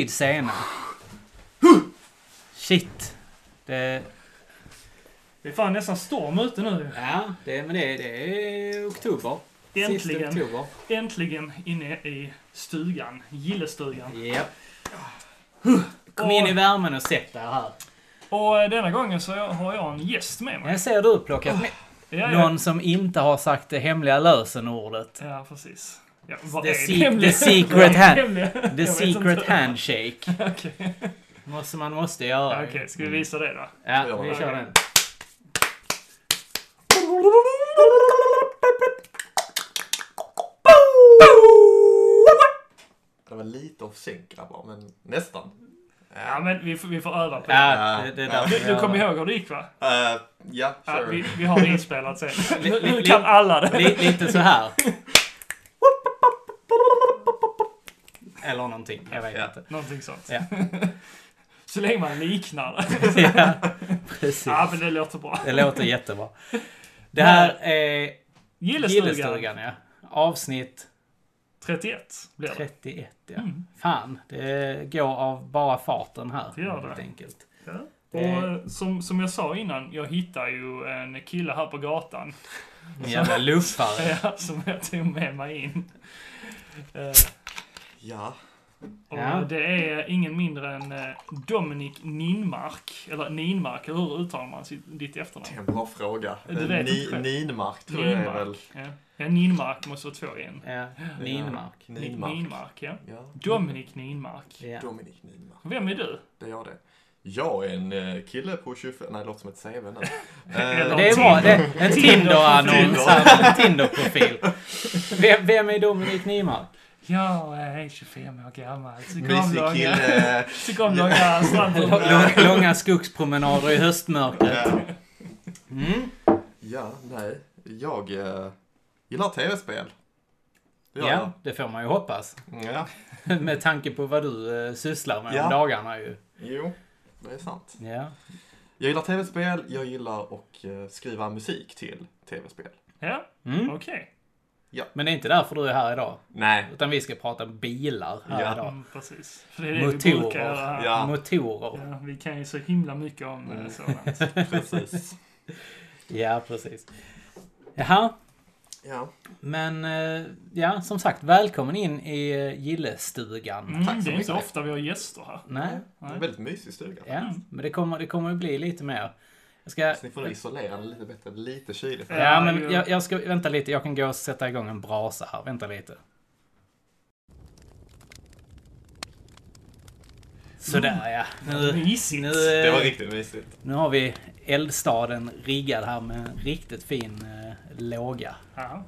fan alltid sena. Shit. Det, Det är fan nästan storm ute nu. ja, det, men det, det är oktober. Äntligen. oktober. Äntligen inne i stugan. Gillestugan. Ja. Kom in i värmen och sätt dig här. Och eh, denna gången så har jag en gäst med mig. Jag ser du plockat med Ja, ja. någon som inte har sagt det hemliga lösenordet. Ja, precis. Ja, vad The är se- det hemliga? the secret hand- hemliga? The secret handshake. Okej, Måste man måste göra. Okej, ska vi visa det då? Ja, vi kör den. Det var lite off sync grabbar, men nästan. Ja, men vi får, vi får öva på det. Ja, det, det Ja. Du, du kommer ihåg hur det gick va? Uh, ja, Ja, sure. vi, vi har det inspelat sen. Nu, kan alla det. det. Li- Lite så här. Eller någonting. Jag vet Ja. inte. Någonting sånt. Ja. Så länge man liknar ja, precis. Ja, men det låter bra. Det låter jättebra. Det här är Gillestugan. Gillestugan, ja. Avsnitt 31 blir det. 31, ja. Mm. Fan, det går av bara farten här. Det gör det. Helt enkelt. Ja. Och eh, som, som jag sa innan, jag hittade ju en kille här på gatan. En jävla luffare. Ja, som jag tog med mig in. Ja. och Ja. det är ingen mindre än eh, Dominik Ninmark. Eller Ninmark, eller hur uttalar man sitt, ditt Det är efternamn? en bra fråga. Du vet Ni, inte. Ninmark tror jag är väl... Ninmark. Ja. ja, Ninmark måste vara två igen. Ja, Ninmark. Ninmark. Ninmark, ja. Ja. Dominik Ninmark. Ja. Dominik Ninmark. Vem är du? Det är jag det. Jag är en eh, kille på 25... Nej, det låter som ett CV nu. Eh, Det är bra. Det är en Tinder-annons. En Tinder-profil. Vem, vem är Dominik Nymark? Jag är 25 år gammal. Mysig Psykolog. kille. Psykolog, Lång, strandpromenad. långa skogspromenader i höstmörkret. Ja. Mm. Ja, nej. Jag eh, gillar tv-spel. Gör Ja, det får man ju hoppas. Ja, Med tanke på vad du eh, sysslar med Ja. om dagarna ju. jo. Det är sant. Ja. Jag gillar tv-spel, jag gillar att eh, skriva musik till tv-spel. Ja, Mm. okej. Men det är inte därför du är här idag. Nej. Utan vi ska prata bilar här Ja. idag. Mm, precis. För det är det vi brukar Motorer. göra här. Ja. Motorer. Ja, vi kan ju så himla mycket om Mm. mm. sådant. Precis. Ja, precis. Jaha, Ja. men eh, ja, som sagt, välkommen in i eh, gillestugan. Mm, Tack så det är inte ofta vi har gäster här. Nej, Det är en väldigt mysig stuga. ja, men det kommer, det kommer att bli lite mer. Jag ska... Så ni får isolera den lite bättre, lite kyligt. Ja, Ja, men jag, jag ska... Vänta lite, jag kan gå och sätta igång en brasa här. Vänta lite. Sådär ja. Nu, Mysigt. nu, Det var riktigt mysigt. nu har vi eldstaden riggad här med en riktigt fin eh, låga. Ja.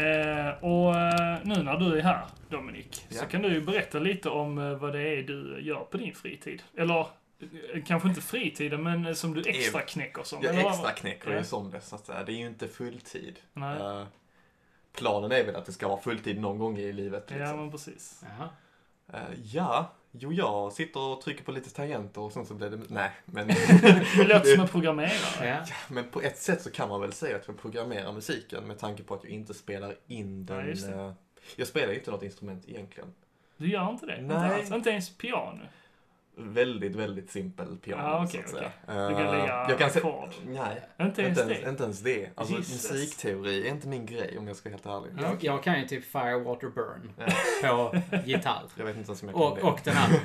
Eh, och eh, nu när du är här, Dominik, så Ja. kan du ju berätta lite om eh, vad det är du gör på din fritid. Eller kanske inte fritiden, men eh, som du extra knäcker som. Jag extra knäcker Ja. ju som det, så att säga. Det är ju inte fulltid. Nej. Eh, planen är väl att det ska vara fulltid någon gång i livet. Ja, Liksom. men precis. Eh, ja, jo jag sitter och trycker på lite tangenter och sen så blir det... Nej, men... Det låter som en programmerare. Ja. Men på ett sätt så kan man väl säga att jag programmerar musiken med tanke på att jag inte spelar in Ja, den... eh, jag spelar ju inte något instrument egentligen. Du gör inte det? Inte, Nej. alls. inte ens piano? Väldigt, väldigt simpel piano Ja, okej, så att säga. Du kan Eh, lägga jag kan se- ackord? Nej, Inte ens inte ens, det? inte ens det. Alltså Jesus. musikteori är inte min grej om jag ska vara helt ärlig. Jag, jag kan ju typ Fire, Water, Burn Ja, på gitarr. jag vet inte ens om jag kan Och, det. och den här...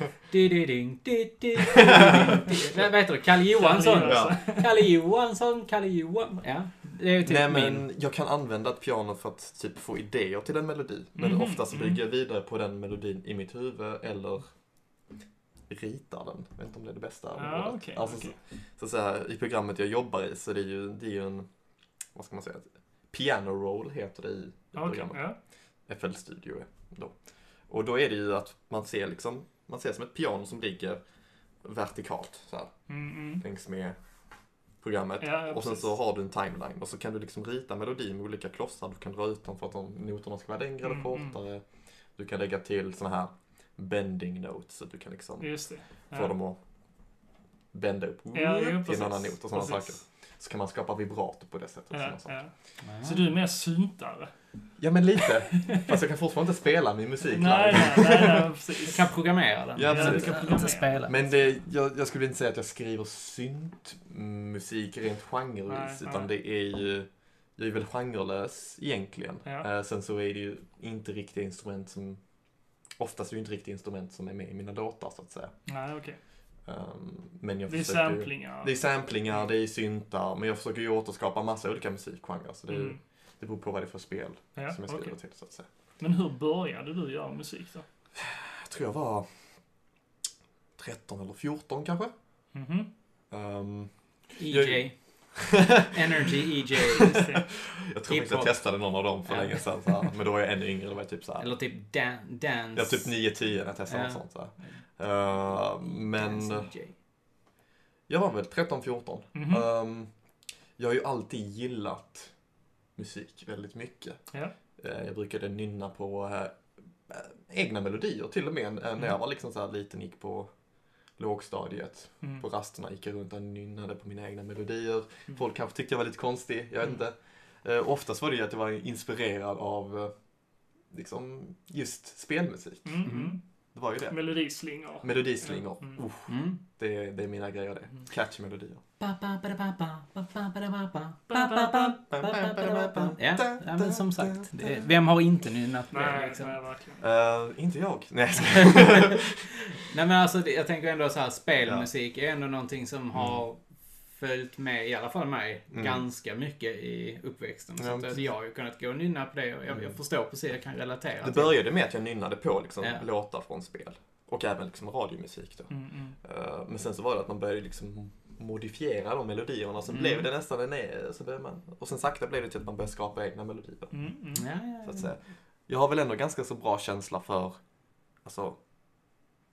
Vad vad heter det? Kalle Johansson? Kalle Ja. Kalle Johansson, Kalle Johansson. Ja, det är typ Nej min... men jag kan använda ett piano för att typ få idéer till en melodi. Men Mhm, ofta så mm. bygger jag vidare på den melodin i mitt huvud eller ritar den. Jag vet inte om det är det bästa Ja, ordet. okej, alltså, okej. Så, så, så här, I programmet jag jobbar i så det är ju, det är ju en, vad ska man säga, piano roll heter det i Okej, programmet. ja. FL Studio då. Och då är det ju att man ser liksom, man ser som ett piano som ligger vertikalt så här, Mm, mm. längs med programmet. Ja, och sen precis. så har du en timeline och så kan du liksom rita melodin med olika klossar. Du kan dra ut dem för att de noterna ska vara längre eller Mm, mm. kortare. Du kan lägga till såna här bending notes så du kan liksom Just det. Ja. få dem att bända upp Ja, jo, till en annan not och sådana Precis. saker. Så kan man skapa vibrato på det sättet. Ja, saker. ja. Så du är mer syntare? Ja, men lite. Fast jag kan fortfarande inte spela min musik Nej, live. nej, nej, nej, Du kan programmera den. Ja, Ja, du precis. Inte programmera. spela. Men det, jag, jag skulle inte säga att jag skriver syntmusik rent Nej, genrevis, nej. utan det är ju, jag är väl genrelös egentligen. Ja. Eh, sen så är det ju inte riktiga instrument som, oftast är det inte riktiga instrument som är med i mina låtar så att säga. Nej, okej. Um, men jag Det är försöker ju- samplingar. Det är samplingar, det är syntar, men jag försöker ju återskapa massa olika musikgenrer. Så det, Mm. det beror på vad det är för spel Ja, som jag skriver okej. till så att säga. Men hur började du göra musik då? Jag tror jag var 13 eller 14 kanske. Mhm. Um, EJ. Energy E EJ. Det. jag tror faktiskt jag testade någon av dem för länge sedan. Så här. Men då var jag ännu yngre, då var jag typ så här. Eller typ dan dance. Jag var typ 9-10 när jag testade något sånt. Så här. Uh, men Dance EJ. jag var väl 13-14. Mhm. Um, jag har ju alltid gillat musik väldigt mycket. Ja. Eh, Jag brukade nynna på eh, egna melodier till och med eh, när jag var liksom så här liten, gick på lågstadiet. Mm. På rasterna gick jag runt och nynnade på mina egna melodier. Mm. Folk kanske tyckte jag var lite konstig, jag vet Mm. inte. Eh, oftast var det ju att jag var inspirerad av eh, liksom just spelmusik. Mm. Mm. Det var ju det. Melodislingor. Melodislingor. Mm. Uff, Mm. det, är- det är mina grejer det. Mm. Catchy melodier. Ja, ja, men som sagt. Det, vem har inte nynnat på det Nej, liksom? nej. Eh, inte jag. Nej. Nej men alltså jag tänker ändå så här spelmusik är ändå någonting som har följt med, i alla fall mig, Mm. ganska mycket i uppväxten. Så Ja, att, precis. jag har ju kunnat gå och nynna på det och jag, jag Mm. förstår precis, jag kan relatera Det började med att jag nynnade på liksom, Ja. låtar från spel. Och även liksom radiomusik då. Mm, mm. Eh, men sen så var det att man började liksom modifiera de melodierna. Sen Mm. blev det nästan en e- så man, Och sen sakta blev det till att man började skapa egna melodier. Mm, mm. Ja, Så att säga. Jag har väl ändå ganska så bra känsla för alltså,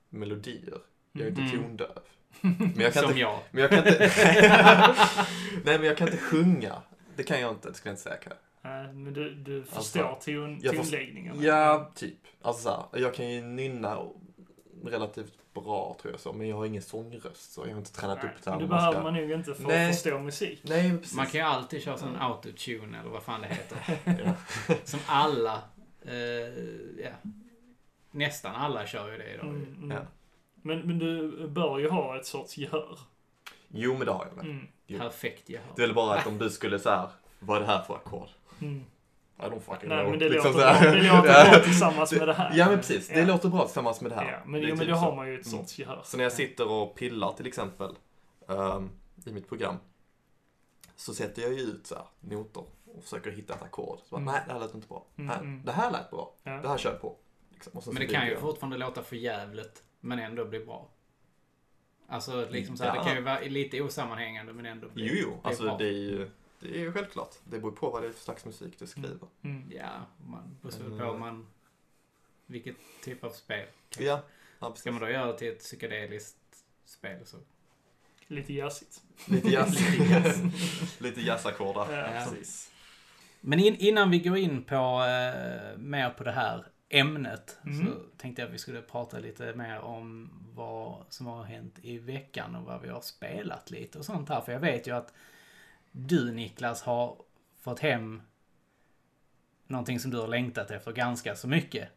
melodier. Jag är inte tondöv. Men jag kan Som inte, jag. men jag kan inte Nej men jag kan inte sjunga. Det kan jag inte, det ska jag inte säga. Nej, men du, du förstår Alltså, ton, jag först-. Ja, typ. Alltså så här, jag kan ju nynna relativt bra tror jag så, men jag har ingen sångröst så jag har inte tränat Nej, upp det men här. det behöver ska- man nog inte för Nej. att förstå musik. Nej, precis. Man kan ju alltid köra sån autotune eller vad fan det heter. Ja. Som alla, eh, ja, nästan alla kör ju det idag. Mm, mm. Ja. Men, men du bör ju ha ett sorts gehör. Jo, men det har jag väl. Mm. Jo. Perfekt gehör. Det är väl bara att om du skulle så här, vad är det här för ackord? Mm. I don't fucking Nej, know. men det Liksom låter, så bra, det låter bra tillsammans med det här. Ja, men precis. Det Ja. låter bra tillsammans med det här. Ja, men, Det jo, men typ då så. har man ju ett Mm. sorts gehör. Så när jag sitter och pillar till exempel ehm, i mitt program så sätter jag ju ut så här, noter och försöker hitta ett ackord. Så bara, Mm. nej, det här lät inte bra. Mm, mm. Det här lät bra. Ja. Det här kör jag på. Liksom. Och sen Men det kan ju jag. fortfarande låta för jävligt men ändå bli bra. Alltså liksom så här, Ja. det kan ju vara lite osammanhängande men ändå bli, Jo, jo. bli Alltså bra. det är ju det är ju självklart. Det beror på vad det är för slags musik du skriver. Mm. Ja, man beror Men, på man, vilket typ av spel. Ja, ja. Ska man då göra det till ett psykedeliskt spel så Lite jazzigt. Lite jazz. Lite jazz. Lite jazzackordar. Ja, Ja. precis. Men in, innan vi går in på eh, mer på det här ämnet Mm. så tänkte jag att vi skulle prata lite mer om vad som har hänt i veckan och vad vi har spelat lite och sånt här. För jag vet ju att du Niklas har fått hem någonting som du har längtat efter ganska så mycket.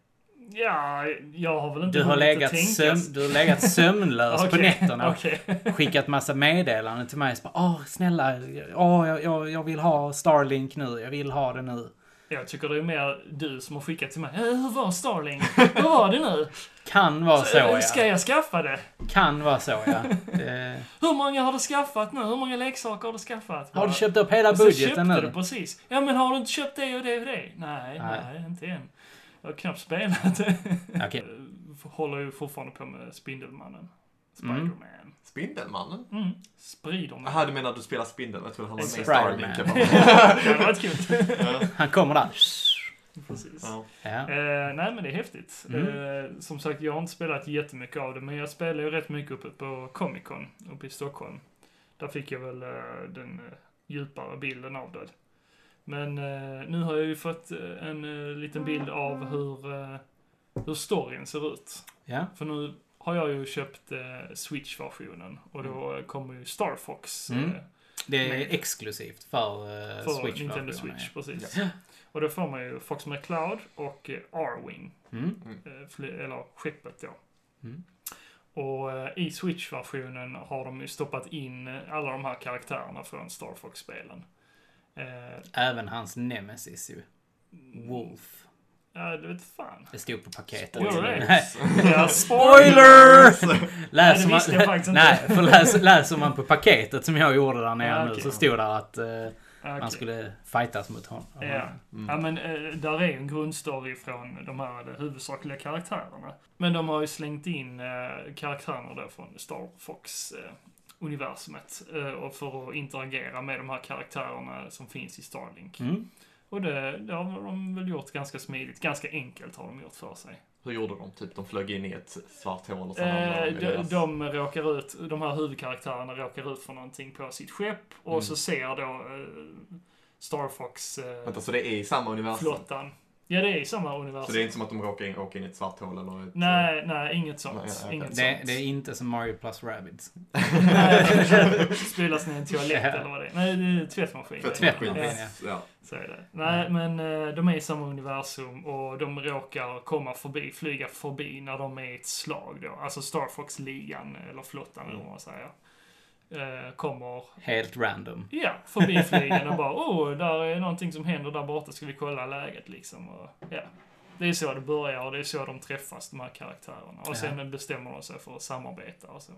Ja, jag har väl inte Du har, legat tänka- söm, du har legat sömnlös på Okej, nätterna och okej. skickat massa meddelanden till mig. Bara, Åh, snälla, åh, jag, jag, jag vill ha Starlink nu, jag vill ha det nu. Jag tycker det är mer du som har skickat till mig. "Eh, Hur var Starling? Hur var det nu? Kan vara så, "Eh, ja. Ska jag skaffa det? Kan vara så, ja. Eh, Hur många har du skaffat nu? Hur många leksaker har du skaffat? har du köpt upp hela så budgeten köpte nu? du precis. Ja, men har du inte köpt det och det och det? Nej, Nej. nej, inte än. Jag har knappt spelat det. Okej. Håller ju fortfarande på med Spindelmannen. Mm. Spiderman. Spindelmannen? Mm. Spriderman. Jaha, du menar att du spelar Spindeln? Jag tror han var med i. Starlink. Det hade varit kul. Han kommer där. Precis. Ja. Eh, nej, men det är häftigt. Mm. Eh, som sagt, jag har inte spelat jättemycket av det, men jag spelar ju rätt mycket uppe på Comic Con uppe i Stockholm. Där fick jag väl eh, den eh, djupare bilden av det. Men eh, nu har jag ju fått eh, en liten bild av hur, hur storyn ser ut. ja. För nu har jag ju köpt eh, Switch-versionen och då kommer ju Star Fox. Mm. Eh, Det är Med- exklusivt för, uh, för Switch. Nintendo Switch. ja. Precis. Och då får man ju Fox McCloud och eh, R-Wing. Mm. eh, fly- eller skeppet då. Mm. Och eh, i Switch-versionen har de ju stoppat in eh, alla de här karaktärerna från Star Fox-spelen. Eh, Även hans nemesis ju. Wolf. Ja, det vet fan. Det stod på paketet. Ja, Spoiler! Nej, Läser man, nej, för läser, läser man på paketet som jag gjorde där nere Ja, nu så stod det att eh, Ja, okej. man skulle fightas mot honom. Ja. Mm. Ja men eh, där är ju en grundstory från de här eh, huvudsakliga karaktärerna. Men de har ju slängt in eh, karaktärerna då från Star Fox eh, universumet eh, och för att interagera med de här karaktärerna som finns i Starlink. Mm. Och det, det har de väl gjort ganska smidigt, ganska enkelt har de gjort för sig. Hur gjorde de? Typ de flög in i ett svart hål och så Eh, de de, deras... de råkar ut, de här huvudkaraktärerna råkar ut för någonting på sitt skepp och Mm. så ser då eh, Star Fox eh, Vänta, så det är i samma universum? flottan. Ja, det är i samma universum. Så det är inte som att de råkar in, åker in i ett svart hål eller ett... Nej, nej, inget sånt. Nej, okej. Inget Det, sånt. det är inte som Mario plus Rabbids. Nej, Spylas ner i en toalett eller vad det är. Nej, det är tvättmaskin. Tvättmaskin, Ja, ja. ja. så är det. Nej, men eh, de är i samma universum och de råkar komma förbi, flyga förbi när de är i ett slag då. Alltså Star Fox-ligan, eller flottan eller vad man säger. Eh, kommer, Helt random. ja, förbi flygen och bara oh, där är någonting som händer där borta, ska vi kolla läget liksom. Och, ja. Det är så det börjar och det är så de träffas, de här karaktärerna. Och sen bestämmer de sig för att samarbeta och så.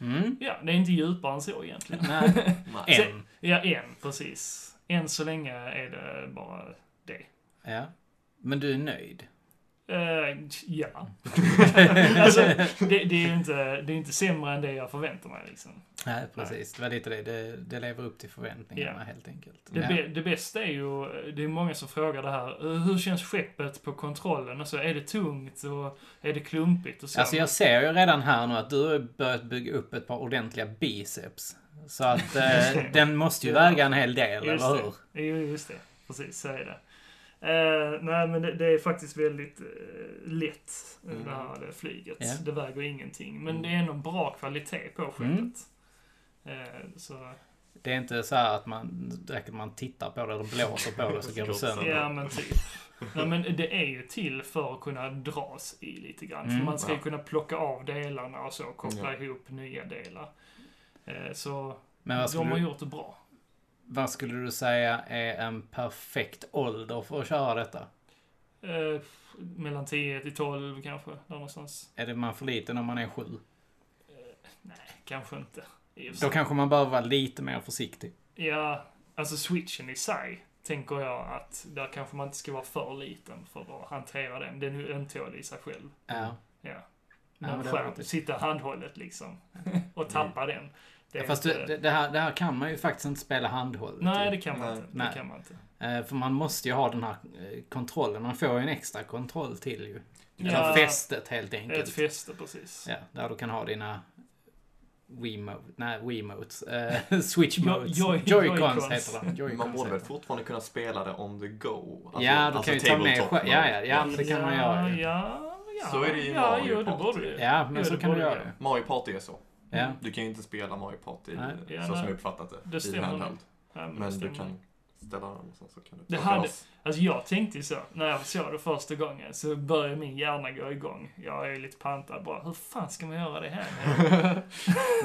Mm. Ja, det är inte djupare än så egentligen. Nej. en. Ja, en, precis. Än så länge är det bara det. Ja. Men du är nöjd? Eh, ja. alltså, det, det är ju inte, det är inte sämre än det jag förväntar mig liksom. Nej, precis. Det var lite det. Det, det lever upp till förväntningarna Ja. helt enkelt. Det, ja. det bästa är ju, det är många som frågar det här, eh, hur känns skeppet på kontrollen? Alltså, är det tungt och är det klumpigt och så? Alltså jag ser ju redan här nu att du har börjat bygga upp ett par ordentliga biceps. Så att eh, den måste ju väga en hel del, Just eller det. hur? Jo, just det. Precis, så är det. Eh, nej, men det, det är faktiskt väldigt eh, lätt, eh, Mm. det här eh, flyget. Ja. Det väger ingenting. Men Mm. det är ändå bra kvalitet på skeppet. Mm. Eh, så, Det är inte så här att man, direkt man tittar på det eller blåser på det så går det sönder. ja, men typ. nej, men det är ju till för att kunna dras i lite grann. För Mm. man ska ju Ja. kunna plocka av delarna och så, koppla Ja. ihop nya delar. Eh, så Men de har du, gjort det bra. Vad skulle du säga är en perfekt ålder för att köra detta? Eh, mellan 10 till 12 kanske, där någonstans. Är det man för liten om man är sju? Nej, kanske inte. Då kanske man behöver vara lite mer försiktig. Ja, alltså switchen i sig tänker jag att där kanske man inte ska vara för liten för att hantera den. Den är ju ömtålig i sig själv. Ja. Ja. men skärm, rätt. sitta handhållet liksom. Och tappa den. Det ja fast inte- det, det, här, det här kan man ju faktiskt inte spela handhållet. Nej, i. det kan man Nej. inte. Nej. Det kan man inte. Eh, För man måste ju ha den här eh, kontrollen. Man får ju en extra kontroll till ju. Ja. Ja. Fästet helt Ett enkelt. fäste precis. Ja, där du kan ha dina Wiimote, nej Wiimotes, eh, Switch Jo- modes. joy- Joy-cons Joy-Cons. heter de. Man Joy-Cons borde väl fortfarande kunna spela det on the go? Alltså, Ja, du kan ju ta med. Ja, ja, ja, det kan man göra Ja, ju. ja, ja. Så är det i Ja, Mario jo, det Party. borde. Ja, men Jo, så det kan du göra det. Mario Party är så. Ja. Du kan ju inte spela Mario Party Nej. Ja, så som nej. jag uppfattat det. Det i stämmer handheld. men det Men du kan ställa den och sen så kan du Det hade-. Alltså jag tänkte ju så, när jag såg det första gången så började min hjärna gå igång. Jag är lite pantad bara, hur fan ska man göra det här?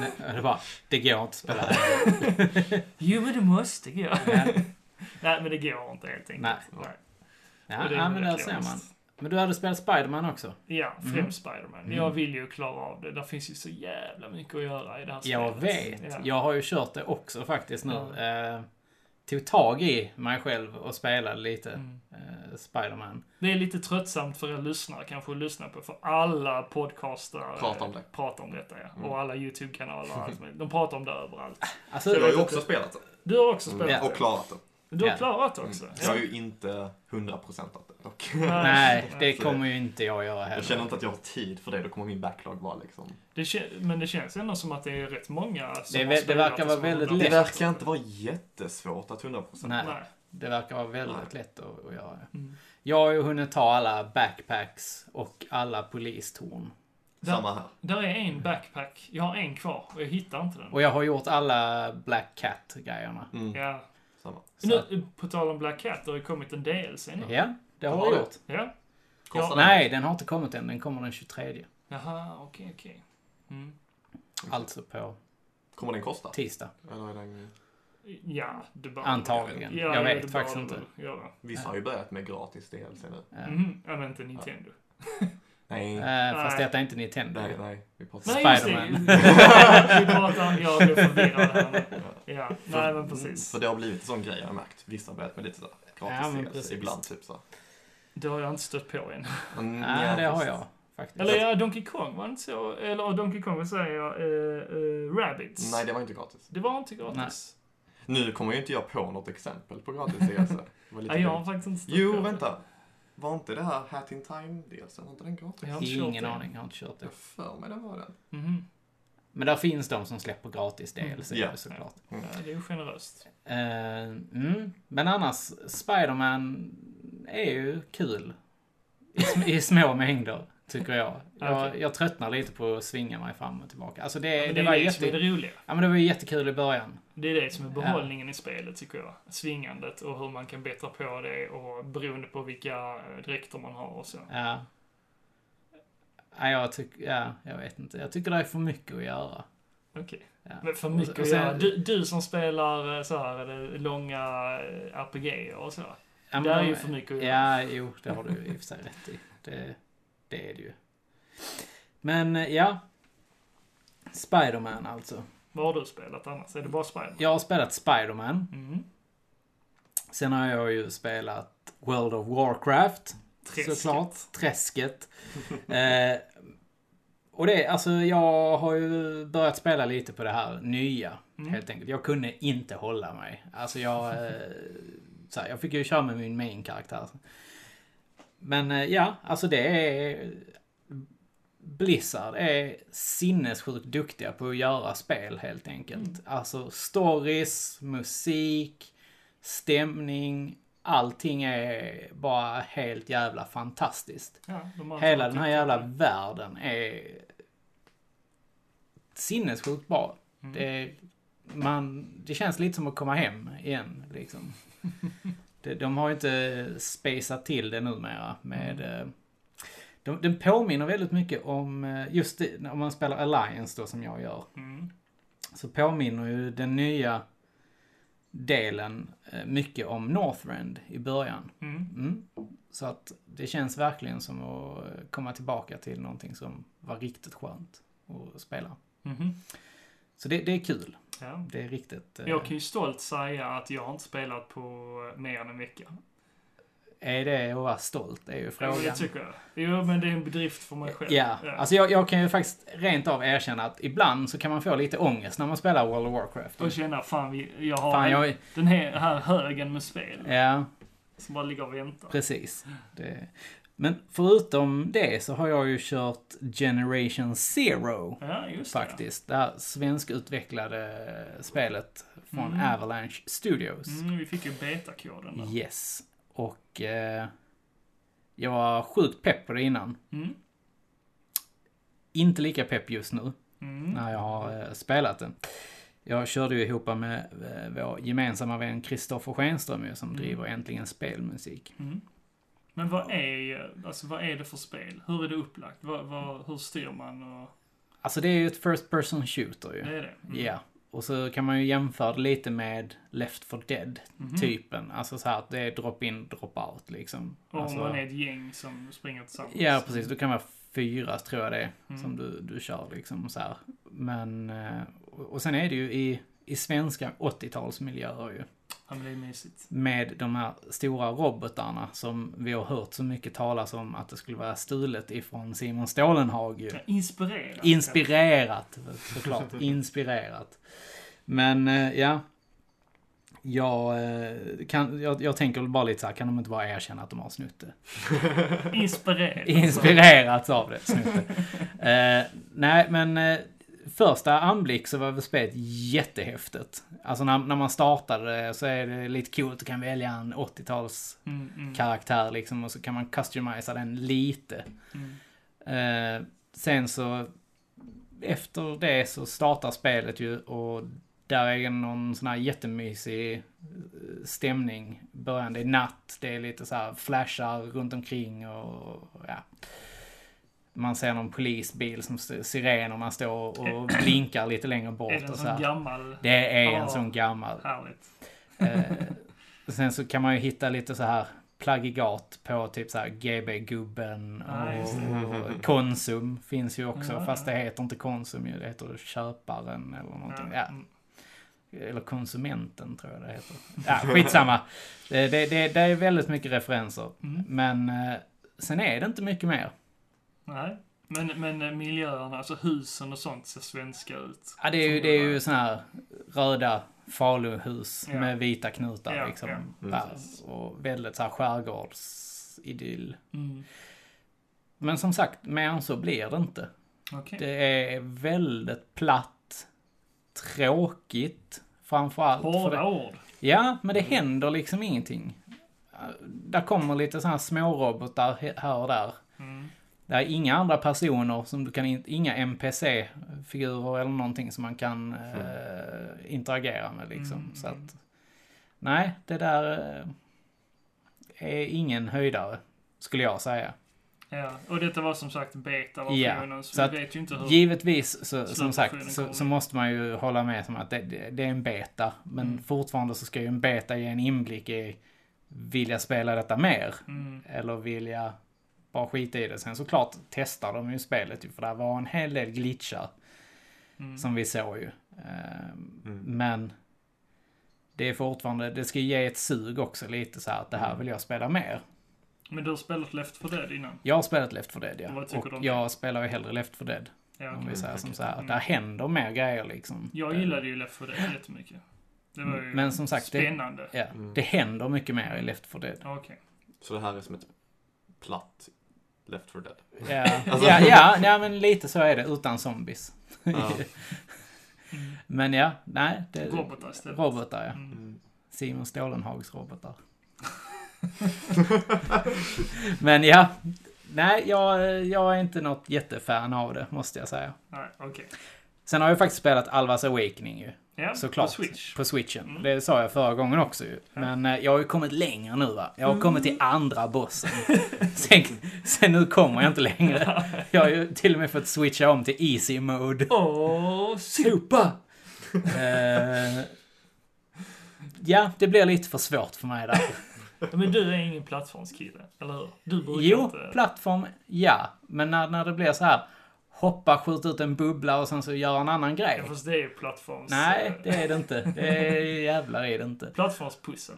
Nej, Det bara, det går inte att spela här. jo men det måste gå. Nej men det går inte helt enkelt. Nej. Nej. Ja, det men där ser man. Men du hade spelat Spiderman också? Ja, främst Mm. Spiderman. Mm. Jag vill ju klara av det. Där finns ju så jävla mycket att göra i det här Jag spelet. vet. Ja. Jag har ju kört det också faktiskt nu. Ja. Eh, tog tag i mig själv och spelade lite Mm. eh, Spiderman. Det är lite tröttsamt för er lyssnare kanske att lyssna på, för alla podcastar Pratar om det. pratar om detta ja. Mm. Och alla YouTube-kanaler och allt. De pratar om det överallt. Alltså, Jag har ju också spelat det. Du har också spelat Ja. det. Och klarat det. Du har klarat det också. Mm. Jag har ju inte 100% av det dock. nej, det kommer ju inte jag göra Jag heller. känner inte att jag har tid för det, då kommer min backlog vara liksom... Det men det känns ändå som att det är rätt många som Det har det verkar vara väldigt bra. Det lätt. verkar inte vara jättesvårt att 100%. Nej. Nej. Det verkar vara väldigt Nej. lätt att, att göra. Mm. Jag har ju hunnit ta alla backpacks och alla polistorn. Där- Samma här. Där är en backpack. Jag har en kvar och jag hittar inte den. Och jag har gjort alla Black Cat-grejerna. Mm, Ja. Samma. Så att- Nu, på tal om Black Cat, det har ju kommit en DLC nu. Ja, det har du? gjort. Ja. Kostar Ja, det? Nej, den har inte kommit än. Den kommer den 23. Jaha, okej, okej. Mm. Alltså på Kommer den kosta? tisdag. Eller är den... Ja, det bara... Antagligen. Ja, jag ja, vet det faktiskt inte. det Göra. Vissa har ju börjat med gratis DLC nu. Ja. Mhm. Ja, men inte Nintendo. Nej, Eh, fast Nej. detta är inte Nintendo. nej, nej. Vi pratar Nej, just det. Spiderman. Vi pratar... Jag blev förvirrad här nu. Ja, nej men precis. För det har blivit en sån grej jag har märkt. Vissa har börjat med lite sådär gratis Ja, ibland typ så. Det har jag inte stött på än. Mm, Nej, det har jag faktiskt. Eller ja, Donkey Kong var inte så? Eller Donkey Kong, vad säger jag? Uh, uh, Rabbids. Nej, det var inte gratis. Det var inte gratis. Nu kommer ju inte jag på något exempel på gratis lite Nej, jag har faktiskt inte stött Jo, på det. vänta. Var inte det här Hat in Time DLC? Var inte den gratis? Jag har inte Ingen det. aning, jag har inte kört det. Jag för mig den var den. Mhm. Men där finns de som släpper gratis DLC Mm, ja. såklart. Ja, det är ju generöst. Eh, mm. Men annars, Spiderman är ju kul. I, sm- i små mängder, tycker jag. Jag, Okej. jag tröttnar lite på att svinga mig fram och tillbaka. Alltså det, Ja, det, det, var det är jätte... det roliga. Ja men det var ju jättekul i början. Det är det som är behållningen i spelet, tycker jag. Svingandet och hur man kan bättra på det och beroende på vilka eh, dräkter man har och så. Ja. Ja, jag tycker, ja, jag vet inte. Jag tycker det är för mycket att göra. Okej. Ja. Men för Och- mycket och att sen- göra. Du, du som spelar eh, så här, eller långa eh, RPG och så. Ja, det är ju för mycket att göra. Ja, jo, det har du i och för sig rätt i. Det, det är det ju. Men ja. Spiderman alltså. Vad har du spelat annars? Är det bara Spider? Jag har spelat Spiderman. Mm. Sen har jag ju spelat World of Warcraft. Träsket. Såklart. Träsket. eh, och det, alltså jag har ju börjat spela lite på det här nya. Mm. Helt enkelt. Jag kunde inte hålla mig. Alltså jag... Eh, här, jag fick ju köra med min main-karaktär. Men eh, ja, alltså det är... Blizzard är sinnessjukt duktiga på att göra spel helt enkelt. Mm. Alltså stories, musik, stämning. Allting är bara helt jävla fantastiskt. Ja, de Hela den här jävla duktiga. världen är sinnessjukt bra. Mm. Det, man, det känns lite som att komma hem igen, liksom. det, de har inte spacat till det numera med... Mm. Eh, De, den påminner väldigt mycket om, eh, just det, om man spelar Alliance då som jag gör. Mm. Så påminner ju den nya delen eh, mycket om Northrend i början. Mm. Mm. Så att det känns verkligen som att komma tillbaka till någonting som var riktigt skönt att spela. Mhm. Så det, det är kul. Ja. Det är riktigt... eh, Jag kan ju stolt säga att jag har inte spelat på eh, mer än en vecka. Är det att vara stolt? Det är ju Ja, men det frågan. tycker jag. Jo, men det är en bedrift för mig själv. Ja, alltså jag, jag kan ju faktiskt rent av erkänna att ibland så kan man få lite ångest när man spelar World of Warcraft. Och känna, fan, jag har Fan, jag... den här, här högen med spel Ja, som bara ligger och väntar. precis. Det... Men förutom det så har jag ju kört Generation Zero. Ja, just Faktiskt. Det här svenskutvecklade spelet från Mm. Avalanche Studios. det. Mm, vi fick ju betakoden där. Yes. Och eh, jag var sjukt pepp på det innan. Mm. Inte lika pepp just nu Mm. när jag har eh, spelat det. Jag körde ju ihop med eh, vår gemensamma vän Kristoffer Schenström ju, som Mm. driver Äntligen Spelmusik. Mm. Men vad är, alltså, vad är det för spel? Hur är det upplagt? Vad, vad, hur styr man? Och, Alltså det är ju ett First Person Shooter ju. det är det? Mm. Ja. Och så kan man ju jämföra det lite med Left 4 Dead Mhm. typen. Alltså så här att det är drop in, drop out liksom. Och alltså, om man är ett gäng som springer tillsammans. Ja, precis. Det kan vara fyra, tror jag det är, Mm. som du, du kör liksom så här. Men, eh, och och sen är det ju i, i svenska 80-talsmiljöer ju. Ja. Med de här stora robotarna som vi har hört så mycket talas om att det skulle vara stulet ifrån Simon Stålenhag ju. Ja, inspirerat. Inspirerat, såklart. Inspirerat. Men eh, ja. Jag, eh, kan, jag, jag tänker bara lite så här, kan de inte bara erkänna att de har snott det? Inspirerat. Inspirerats av det, snott det. Eh, nej, men första anblick så var väl spelet jättehäftigt. Alltså när, när man startade så är det lite coolt, du kan välja en 80-tals Mm, mm, karaktär liksom och så kan man customisa den lite. mm. Eh, sen så efter det så startar spelet ju och där är någon sån här jättemysig eh, stämning. Början, det är natt, det är lite så här flashar runt omkring och ja. Man ser någon polisbil som sirenerna står och blinkar lite längre Är bort det en och så sån gammal? Det är en sån gammal. Härligt. Eh, sen så kan man ju hitta lite så här plagiat på typ så här GB-gubben och, och Konsum finns ju också. Ja, fast det heter inte Konsum ju, det heter Köparen eller någonting. Ja. Mm. Eller Konsumenten tror jag det heter. Ja, skitsamma. Det, det, det, det är väldigt mycket referenser. Mm. Men eh, sen är det inte mycket mer. Nej. Men, men eh, miljöerna, alltså husen och sånt ser svenska ut. Ja, det är ju, det är ju såna här röda faluhus Ja. med vita knutar Ja, liksom. ja, precis. och väldigt så här skärgårdsidyll. Mm. Men som sagt, mer än så blir det inte. Okej. Det är väldigt platt, tråkigt framförallt. för Hårda det, ord. ja, men det händer liksom ingenting. Uh, Där kommer lite sådana här smårobotar här och där. Mm. Det är inga andra personer som du kan, in- inga NPC-figurer eller någonting som man kan eh, interagera med liksom. Mm, Så mm. att, nej, det där eh, är ingen höjdare, skulle jag säga. Ja, och detta var som sagt beta-versionen, Ja, så, så att vi vet ju inte hur... Givetvis, så, som sagt, så, så måste man ju hålla med om att det, det, det är en beta. Men Mm. fortfarande så ska ju en beta ge en inblick i, vill jag spela detta mer? Mm. Eller vill jag bara skita i det? Sen såklart testar de ju spelet ju, för det var en hel del glitchar Mm. som vi såg ju. Ehm, Mm. Men det är fortfarande, det ska ju ge ett sug också lite så här att det här Mm. vill jag spela mer. Men du har spelat Left 4 Dead innan? Jag har spelat Left 4 Dead ja. Och det? jag spelar ju hellre Left 4 Dead. Ja, Om vi säger som så här. Mm. Där händer mer grejer liksom. Jag Eh, gillade ju Left 4 Dead jättemycket. Det var ju Men som sagt, det- spännande. Ja, Mm. det händer mycket mer i Left 4 Dead. Okej. Så det här är som ett platt Left 4 Dead. Ja, Alltså- ja, ja, ja, men lite så är det utan zombies. Ja. Men ja, nej. Det, Robotar istället. Robotar, ja. Mm. Simon Stålenhags robotar. men ja, nej, jag, jag är inte något jättefan av det, måste jag säga. Nej, okej. Sen har jag faktiskt spelat Alvas Awakening ju. Ja, Såklart. på Switch. På switchen. Mm. Det sa jag förra gången också ju. Ja. Men eh, jag har ju kommit längre nu va. Jag har kommit till Mm. andra bossen. sen, sen nu kommer jag inte längre. Jag har ju till och med fått switcha om till easy mode. Åh, Super! Eh, ja, det blir lite för svårt för mig där. Men du är ingen plattformskille, eller hur? Du brukar Jo, inte... plattform, ja. Men när, när det blir så här hoppa, skjuta ut en bubbla och sen så göra en annan grej. Ja, fast det är ju plattforms... Nej, eh, det är det inte. Det är jävlar är det inte. Plattformspussel.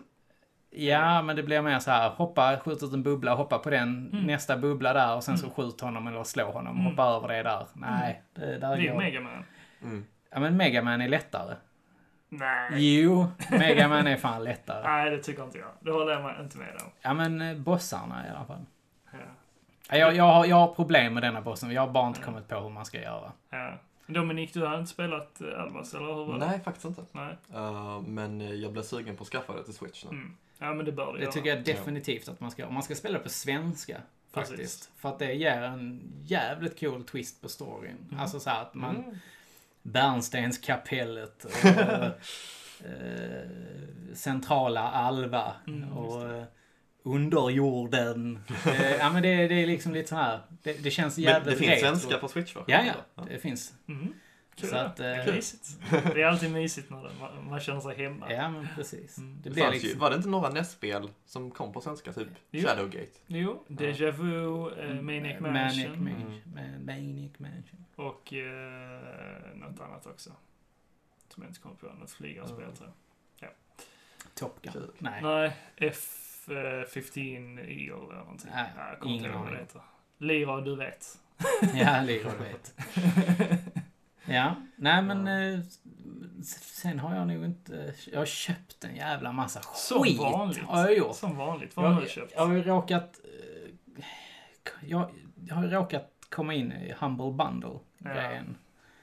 Ja, men det blir mer så här, hoppa, skjuta ut en bubbla, hoppa på den, Mm. nästa bubbla där och sen så Mm. skjut honom eller slå honom, Mm. hoppa över det där. Nej, det där Det är ju går. Megaman. Mm. Ja, men Megaman är lättare. Nej. Jo, Megaman är fan lättare. Nej, det tycker inte jag. Det håller jag mig inte med om. Ja, men eh, bossarna i alla fall. Ja. Ja, Jag, jag, har, jag har problem med denna bossen, jag har bara inte kommit på hur man ska göra. ja. Dominik, du har inte spelat eh, Alvas, eller hur var det? Nej, faktiskt inte. Nej. Uh, men eh, jag blev sugen på att skaffa det till Switch nu. Mm. Ja, men det bör du Det göra. tycker jag definitivt att man ska göra. Man ska spela på svenska, Precis. faktiskt. För att det ger en jävligt cool twist på storyn. Mm. Alltså så här att man... Mm. Bärnstenskapellet och eh, centrala Alva Mm, just och underjorden. Eh, ja men det, det är liksom lite så här. Det, det känns Men jävligt det finns svenska på Switch va? Ja, ja. Det finns. Mm. Kul. Så att, eh, Mysigt. Det är alltid mysigt när det, man, man känner sig hemma. Ja men precis. Mm. Det Det fanns ju, liksom... var det inte några NES-spel som kom på svenska? Typ Jo. Shadowgate? Jo, Deja Vu, eh, Maniac Manic Mansion Mansion. Ma- Manic Mansion. och eh, något annat också. Som jag inte kommer på. Något flygarspel Mm. tror jag. Top Gun. Nej. Nej, F-15 Eagle eller någonting. Nej, Ja, jag kommer inte ihåg vad det heter. Lira, du vet. Ja, Leroy vet. Ja, nej men eh, sen har jag nog inte... Jag har köpt en jävla massa Som skit. vanligt. Har jag gjort. Som vanligt. Vad har Jag, du köpt? jag har ju råkat... eh, Jag, jag har råkat komma in i Humble Bundle-grejen.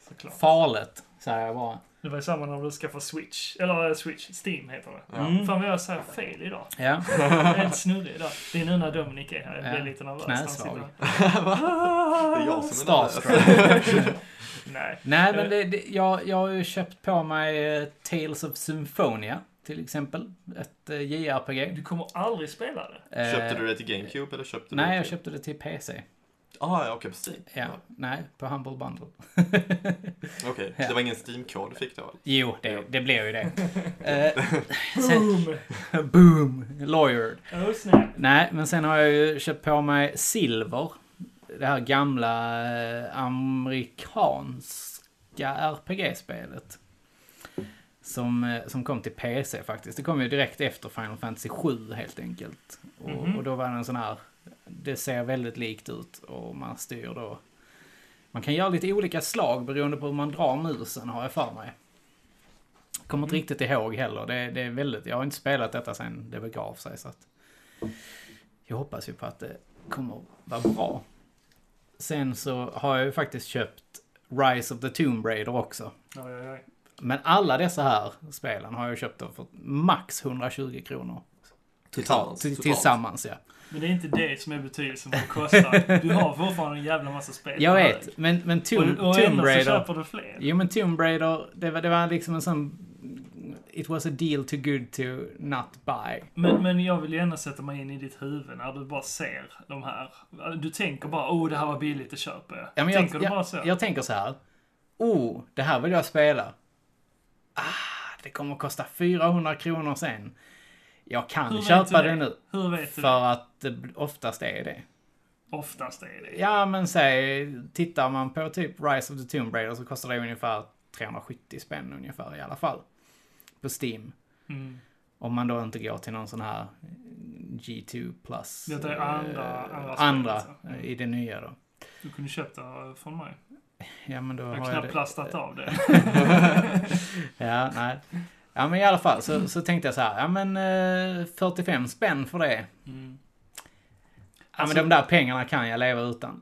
Såklart. Farligt, säger jag bara. Det var ju samma när du skaffade Switch. Eller eh, Switch, Steam heter det. Ja. Mm. Fan vad jag säger fel idag. Ja, Jag är helt snurrig idag. Det är nu när Dominic är här. Jag blir Ja. lite nervös. Sitter Det är jag som är nervös. Nej. Nej, men det, det, jag, jag har ju köpt på mig eh, Tales of Symphonia, till exempel. Ett eh, JRPG. Du kommer aldrig spela det. Köpte du det till GameCube eller köpte du Nej, det jag till... köpte det till PC. Ah, ja, okej, på Steam. Ja, nej, på Humble Bundle. Okej, Ja. det var ingen Steam-kod du fick då? eller? Jo, det, det blev ju det. Eh, Boom! boom! Lawyered. Oh snap. Nej, men sen har jag ju köpt på mig Silver. Det här gamla eh, amerikanska RPG-spelet. Som, eh, som kom till PC faktiskt. Det kom ju direkt efter Final Fantasy 7 helt enkelt. Och, Mhm. och då var det en sån här... Det ser väldigt likt ut och man styr då... Man kan göra lite olika slag beroende på hur man drar musen har jag för mig. Kommer inte Mm. riktigt ihåg heller. Det, det är väldigt... Jag har inte spelat detta sen det begav sig så att... Jag hoppas ju på att det kommer vara bra. Sen så har jag ju faktiskt köpt Rise of the Tomb Raider också. Oj, oj, oj. Men alla dessa här spelen har jag köpt för max 120 kronor. Tillsammans? Till- Totalt? Tillsammans, ja. Men det är inte det som är betydelsen vad det kostar. Du har fortfarande en jävla massa spel. Jag vet, men, men Och, Tomb, och Tomb ändå så Raider... köper du fler. Jo, men Tomb Raider, det var, det var liksom en sån... It was a deal too good to not buy. Men, men jag vill ju ändå sätta mig in i ditt huvud när du bara ser de här. Du tänker bara, oh det här var billigt, det köper jag. Ja, men tänker jag, du bara jag, så? jag tänker så här. Oh, det här vill jag spela. Ah, det kommer att kosta 400 kronor sen. Jag kan Hur köpa det det? nu. Hur vet du det? För att det oftast är det. Oftast är det. Ja, men säg, tittar man på typ Rise of the Tomb Raider så kostar det ungefär 370 spänn ungefär i alla fall. På Steam. Mm. Om man då inte går till någon sån här G2 plus. Detta är eh, andra- andra andra spel, alltså. eh, i det nya då. Du kunde köpt det från mig. Ja, men då Jag har har jag knappt det. plastat av det. Ja, nej. Ja, men i alla fall så, så tänkte jag så här, ja men eh, 45 spänn för det. Mm. Ja, Alltså- men de där pengarna kan jag leva utan.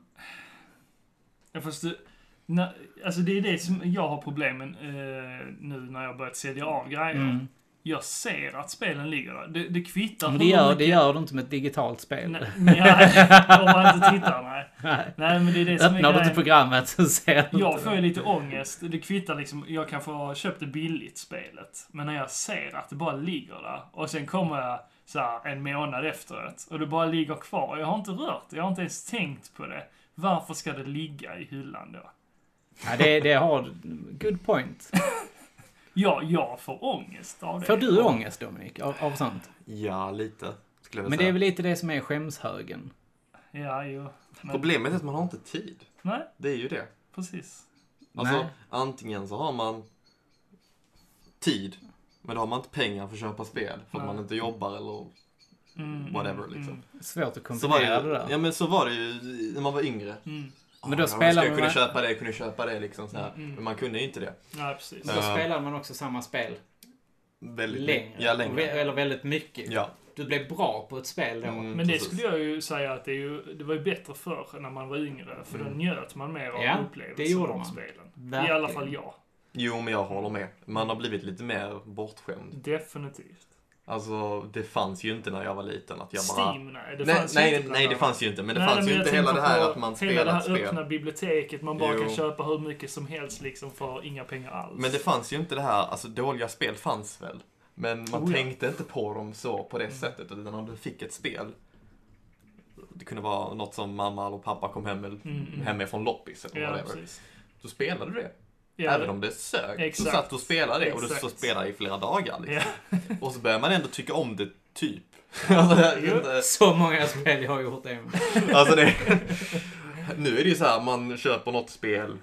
Ja, fast du, när, alltså det är det som jag har problemen eh, nu när jag börjat sälja av grejer. Mm. Jag ser att spelen ligger där. Det, det kvittar Men det gör, mycket- det gör du inte med ett digitalt spel. Nej, nej, om man inte tittar, nej. Nej. Nej, men det är det som är Öppnar du grejen. inte programmet så ser du Jag inte får ju lite ångest. Det kvittar liksom, jag kan få ha köpt det billigt spelet. Men när jag ser att det bara ligger där och sen kommer jag så här en månad efteråt och det bara ligger kvar. Jag har inte rört det, jag har inte ens tänkt på det. Varför ska det ligga i hyllan då? Ja, det, det har... Good point. Ja, jag får ångest av det. Får du ångest, Dominik, av, av sånt? Ja, lite. Skulle jag Men det säga. är väl lite det som är skämshögen. Ja, jo. Men, Problemet är att man har inte tid. Nej, Det är ju det. precis. Alltså, Nej. antingen så har man tid, men då har man inte pengar för att köpa spel. För att Nej. man inte jobbar eller Mm, whatever mm, liksom. Svårt att Så var kombinera det, det där. ja men så var det ju när man var yngre. Mm, Men då Ja, spelar ska jag man kunna med- köpa det, kunna köpa det liksom så här. Mm. Men man kunde ju inte det. ja, precis. Men då Ja. spelar man också samma spel Väldigt längre. Ja, längre. Eller väldigt mycket. Ja. Du blev bra på ett spel då. Mm, Men det precis. skulle jag ju säga att det, är ju, det var ju bättre förr när man var yngre. För då Mm. njöt man mer av Ja, upplevelsen det gjorde av spelen. I Verkligen. alla fall jag. Jo, men jag håller med. Man har blivit lite mer bortskämd. Definitivt. Alltså, det fanns ju inte när jag var liten att jag bara... Steam, nej. Det nej, fanns nej, ju nej, inte bland det fanns ju inte. Men det Nej, fanns men ju inte hela det här att man Hela det spelar här spel. öppna biblioteket, man bara Jo. kan köpa hur mycket som helst liksom för inga pengar alls. Men det fanns ju inte det här, alltså dåliga spel fanns väl. Men man Oh, ja. tänkte inte på dem så på det sättet. Utan när du fick ett spel. Det kunde vara något som mamma eller pappa kom hem, med, Mm, mm. hemifrån loppis eller Ja, whatever. precis. Då spelade du det. Ja, Även om det sög. Exakt. Så satt du och spelade det och du så spelade i flera dagar. Liksom. Ja. Och så börjar man ändå tycka om det, typ. alltså, inte. Så många spel jag har gjort det alltså det, nu är det ju så här, man köper något spel,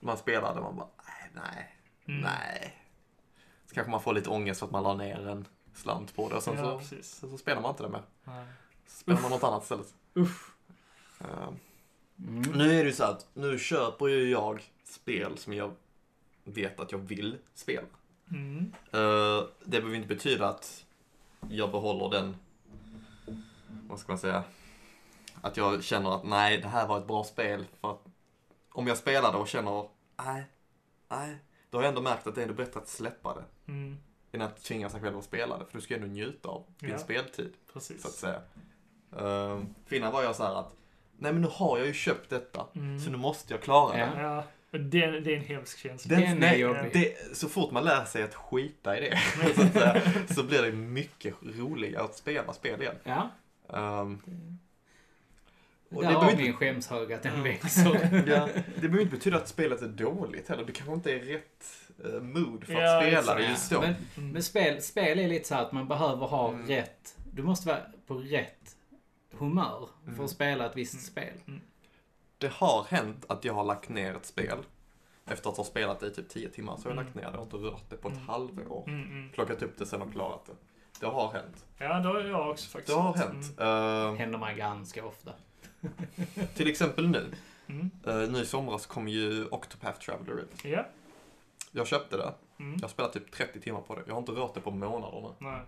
man spelar det, man bara, nej, nej, Mm. nej. Så kanske man får lite ångest för att man la ner en slant på det och sen Ja, så, sen så spelar man inte det mer. Så spelar man något annat istället. Uff. Eh, Mm. Nu är det ju så att, nu köper ju jag spel som jag vet att jag vill spela. Mm. Eh, det behöver inte betyda att jag behåller den, vad ska man säga, att jag känner att nej, det här var ett bra spel. För att om jag spelar det och känner, nej, nej, då har jag ändå märkt att det är ändå bättre att släppa det. Mm, Än att tvinga sig själv att spela det. För du ska ändå njuta av din Ja. speltid, så att precis. säga. Uh, för innan var jag så här att, nej men nu har jag ju köpt detta, Mm. så nu måste jag klara Ja. det. Och det, är en hemsk känsla. Den är nej, jobbig. det, så fort man lär sig att skita i det, så, att säga, så blir det mycket roligare att spela spel igen. Ja, Um, och där det har vi en skämshög att den växer. ja, det behöver inte betyda att spelet är dåligt heller. Det kanske inte är rätt eh, mood för att Ja, spela det just då. Men, Mm. men spel, spel är lite så här att man behöver ha Mm. rätt, du måste vara på rätt humör för Mm. att spela ett visst Mm. spel. Det har hänt att jag har lagt ner ett spel. Efter att ha spelat det i typ 10 timmar så har jag Mm. lagt ner det och inte rört det på ett Mm. halvår. Mm, mm. Plockat upp det sen och klarat det. Det har hänt. Ja, det har jag också faktiskt. Det har hänt. Eh, Händer mig ganska ofta. till exempel nu. Mm. Uh, nu i somras kom ju Octopath Traveler ut. Ja. Jag köpte det. Mm. Jag har spelat typ 30 timmar på det. Jag har inte rört det på månaderna. Nej.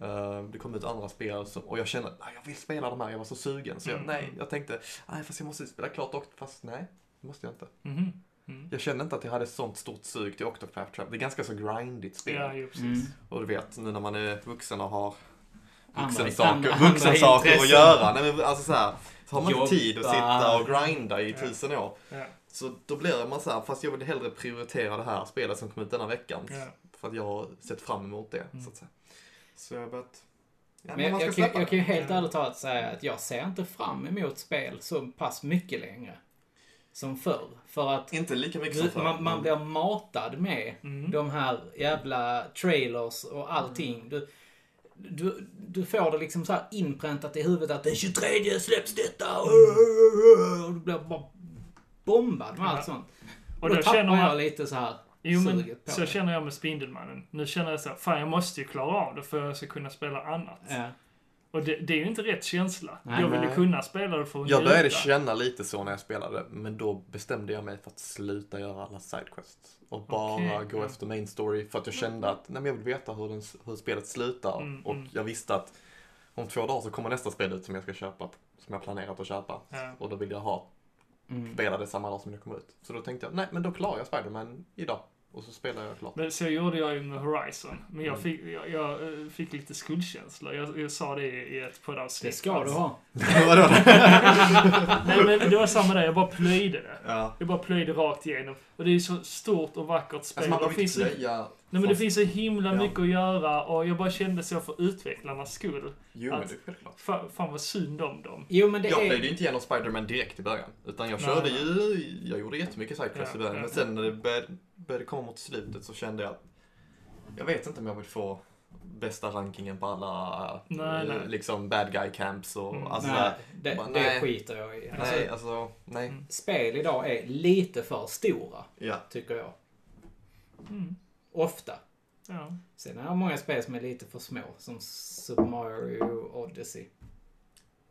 Eh, det kom ut andra spel som, och jag kände att jag vill spela de här, jag var så sugen. Så jag, Mm, nej, mm. jag tänkte, nej fast jag måste spela klart Octopath, fast nej, det måste jag inte. Mhm. Mm. Jag kände inte att jag hade sånt stort sug till Octopath Traveler. Det är ganska så grindigt spel. Ja, ju precis. Mm. Och du vet, nu när man är vuxen och har Andra- vuxensaker, vuxensaker att göra. Nej, men alltså så, här, så har man Jobba. inte tid att sitta och grinda i Ja. tusen år. Ja. Så då blir man så här, fast jag vill hellre prioritera det här spelet som kom ut denna veckan. Ja. För att jag har sett fram emot det, Mm. så att säga. Så jag börjat... Ja, Men jag, man jag, kan, jag kan ju helt ärligt talat säga att jag ser inte fram emot spel så pass mycket längre. Som förr. För att Inte lika mycket som förr. man, man blir matad med Mm. de här jävla trailers och allting. Du, du, du får det liksom så här inpräntat i huvudet att den 23 släpps detta. Och du blir bara bombad med allt sånt. Och då då tappar känner jag man... lite så här Jo, men så det. känner jag med Spindelmannen. Nu känner jag så här, fan jag måste ju klara av det för att jag ska kunna spela annat. Ja. Och det, det är ju inte rätt känsla. Nej, jag vill ju kunna spela det för att Jag började njuta. känna lite så när jag spelade, men då bestämde jag mig för att sluta göra alla sidequests. Och bara Okej, gå ja. efter main story, för att jag kände att nej, men jag vill veta hur, den, hur spelet slutar. Mm, och mm. jag visste att om två dagar så kommer nästa spel ut som jag ska köpa, som jag planerat att köpa. Ja. Och då vill jag ha, Mm. spela det samma dag som det kommer ut. Så då tänkte jag, nej men då klarar jag Spiderman idag. Och så spelar jag klart. Men så gjorde jag ju med Horizon. Men jag Mm. fick, jag, jag eh, fick lite skuldkänsla. Jag, jag sa det i ett poddavsnitt. Det ska du ha. Vadå? Nej men det var samma där, jag bara plöjde det. ja. Jag bara plöjde rakt igenom. Och det är ju så stort och vackert spel. Alltså man det finns plöja. nej, men det finns så himla Ja. mycket att göra och jag bara kände så för utvecklarnas skull. Jo men det är självklart. Fan, fan vad synd om dem. Jo men det Jag är... plöjde ju inte igenom Spiderman direkt i början. Utan jag körde nej. ju, jag gjorde jättemycket sidequests Ja, i början. ja, men ja. sen när det började, började komma mot slutet så kände jag att jag vet inte om jag vill få bästa rankingen på alla Nej, eh, nej. liksom bad guy camps och Mm. alltså, nej, det, bara, det nej. skiter jag i. Alltså, nej, alltså, nej. Mm. Spel idag är lite för stora, Ja. tycker jag. Mm. Ofta. Ja. Sen är det många spel som är lite för små, som Super Mario Odyssey.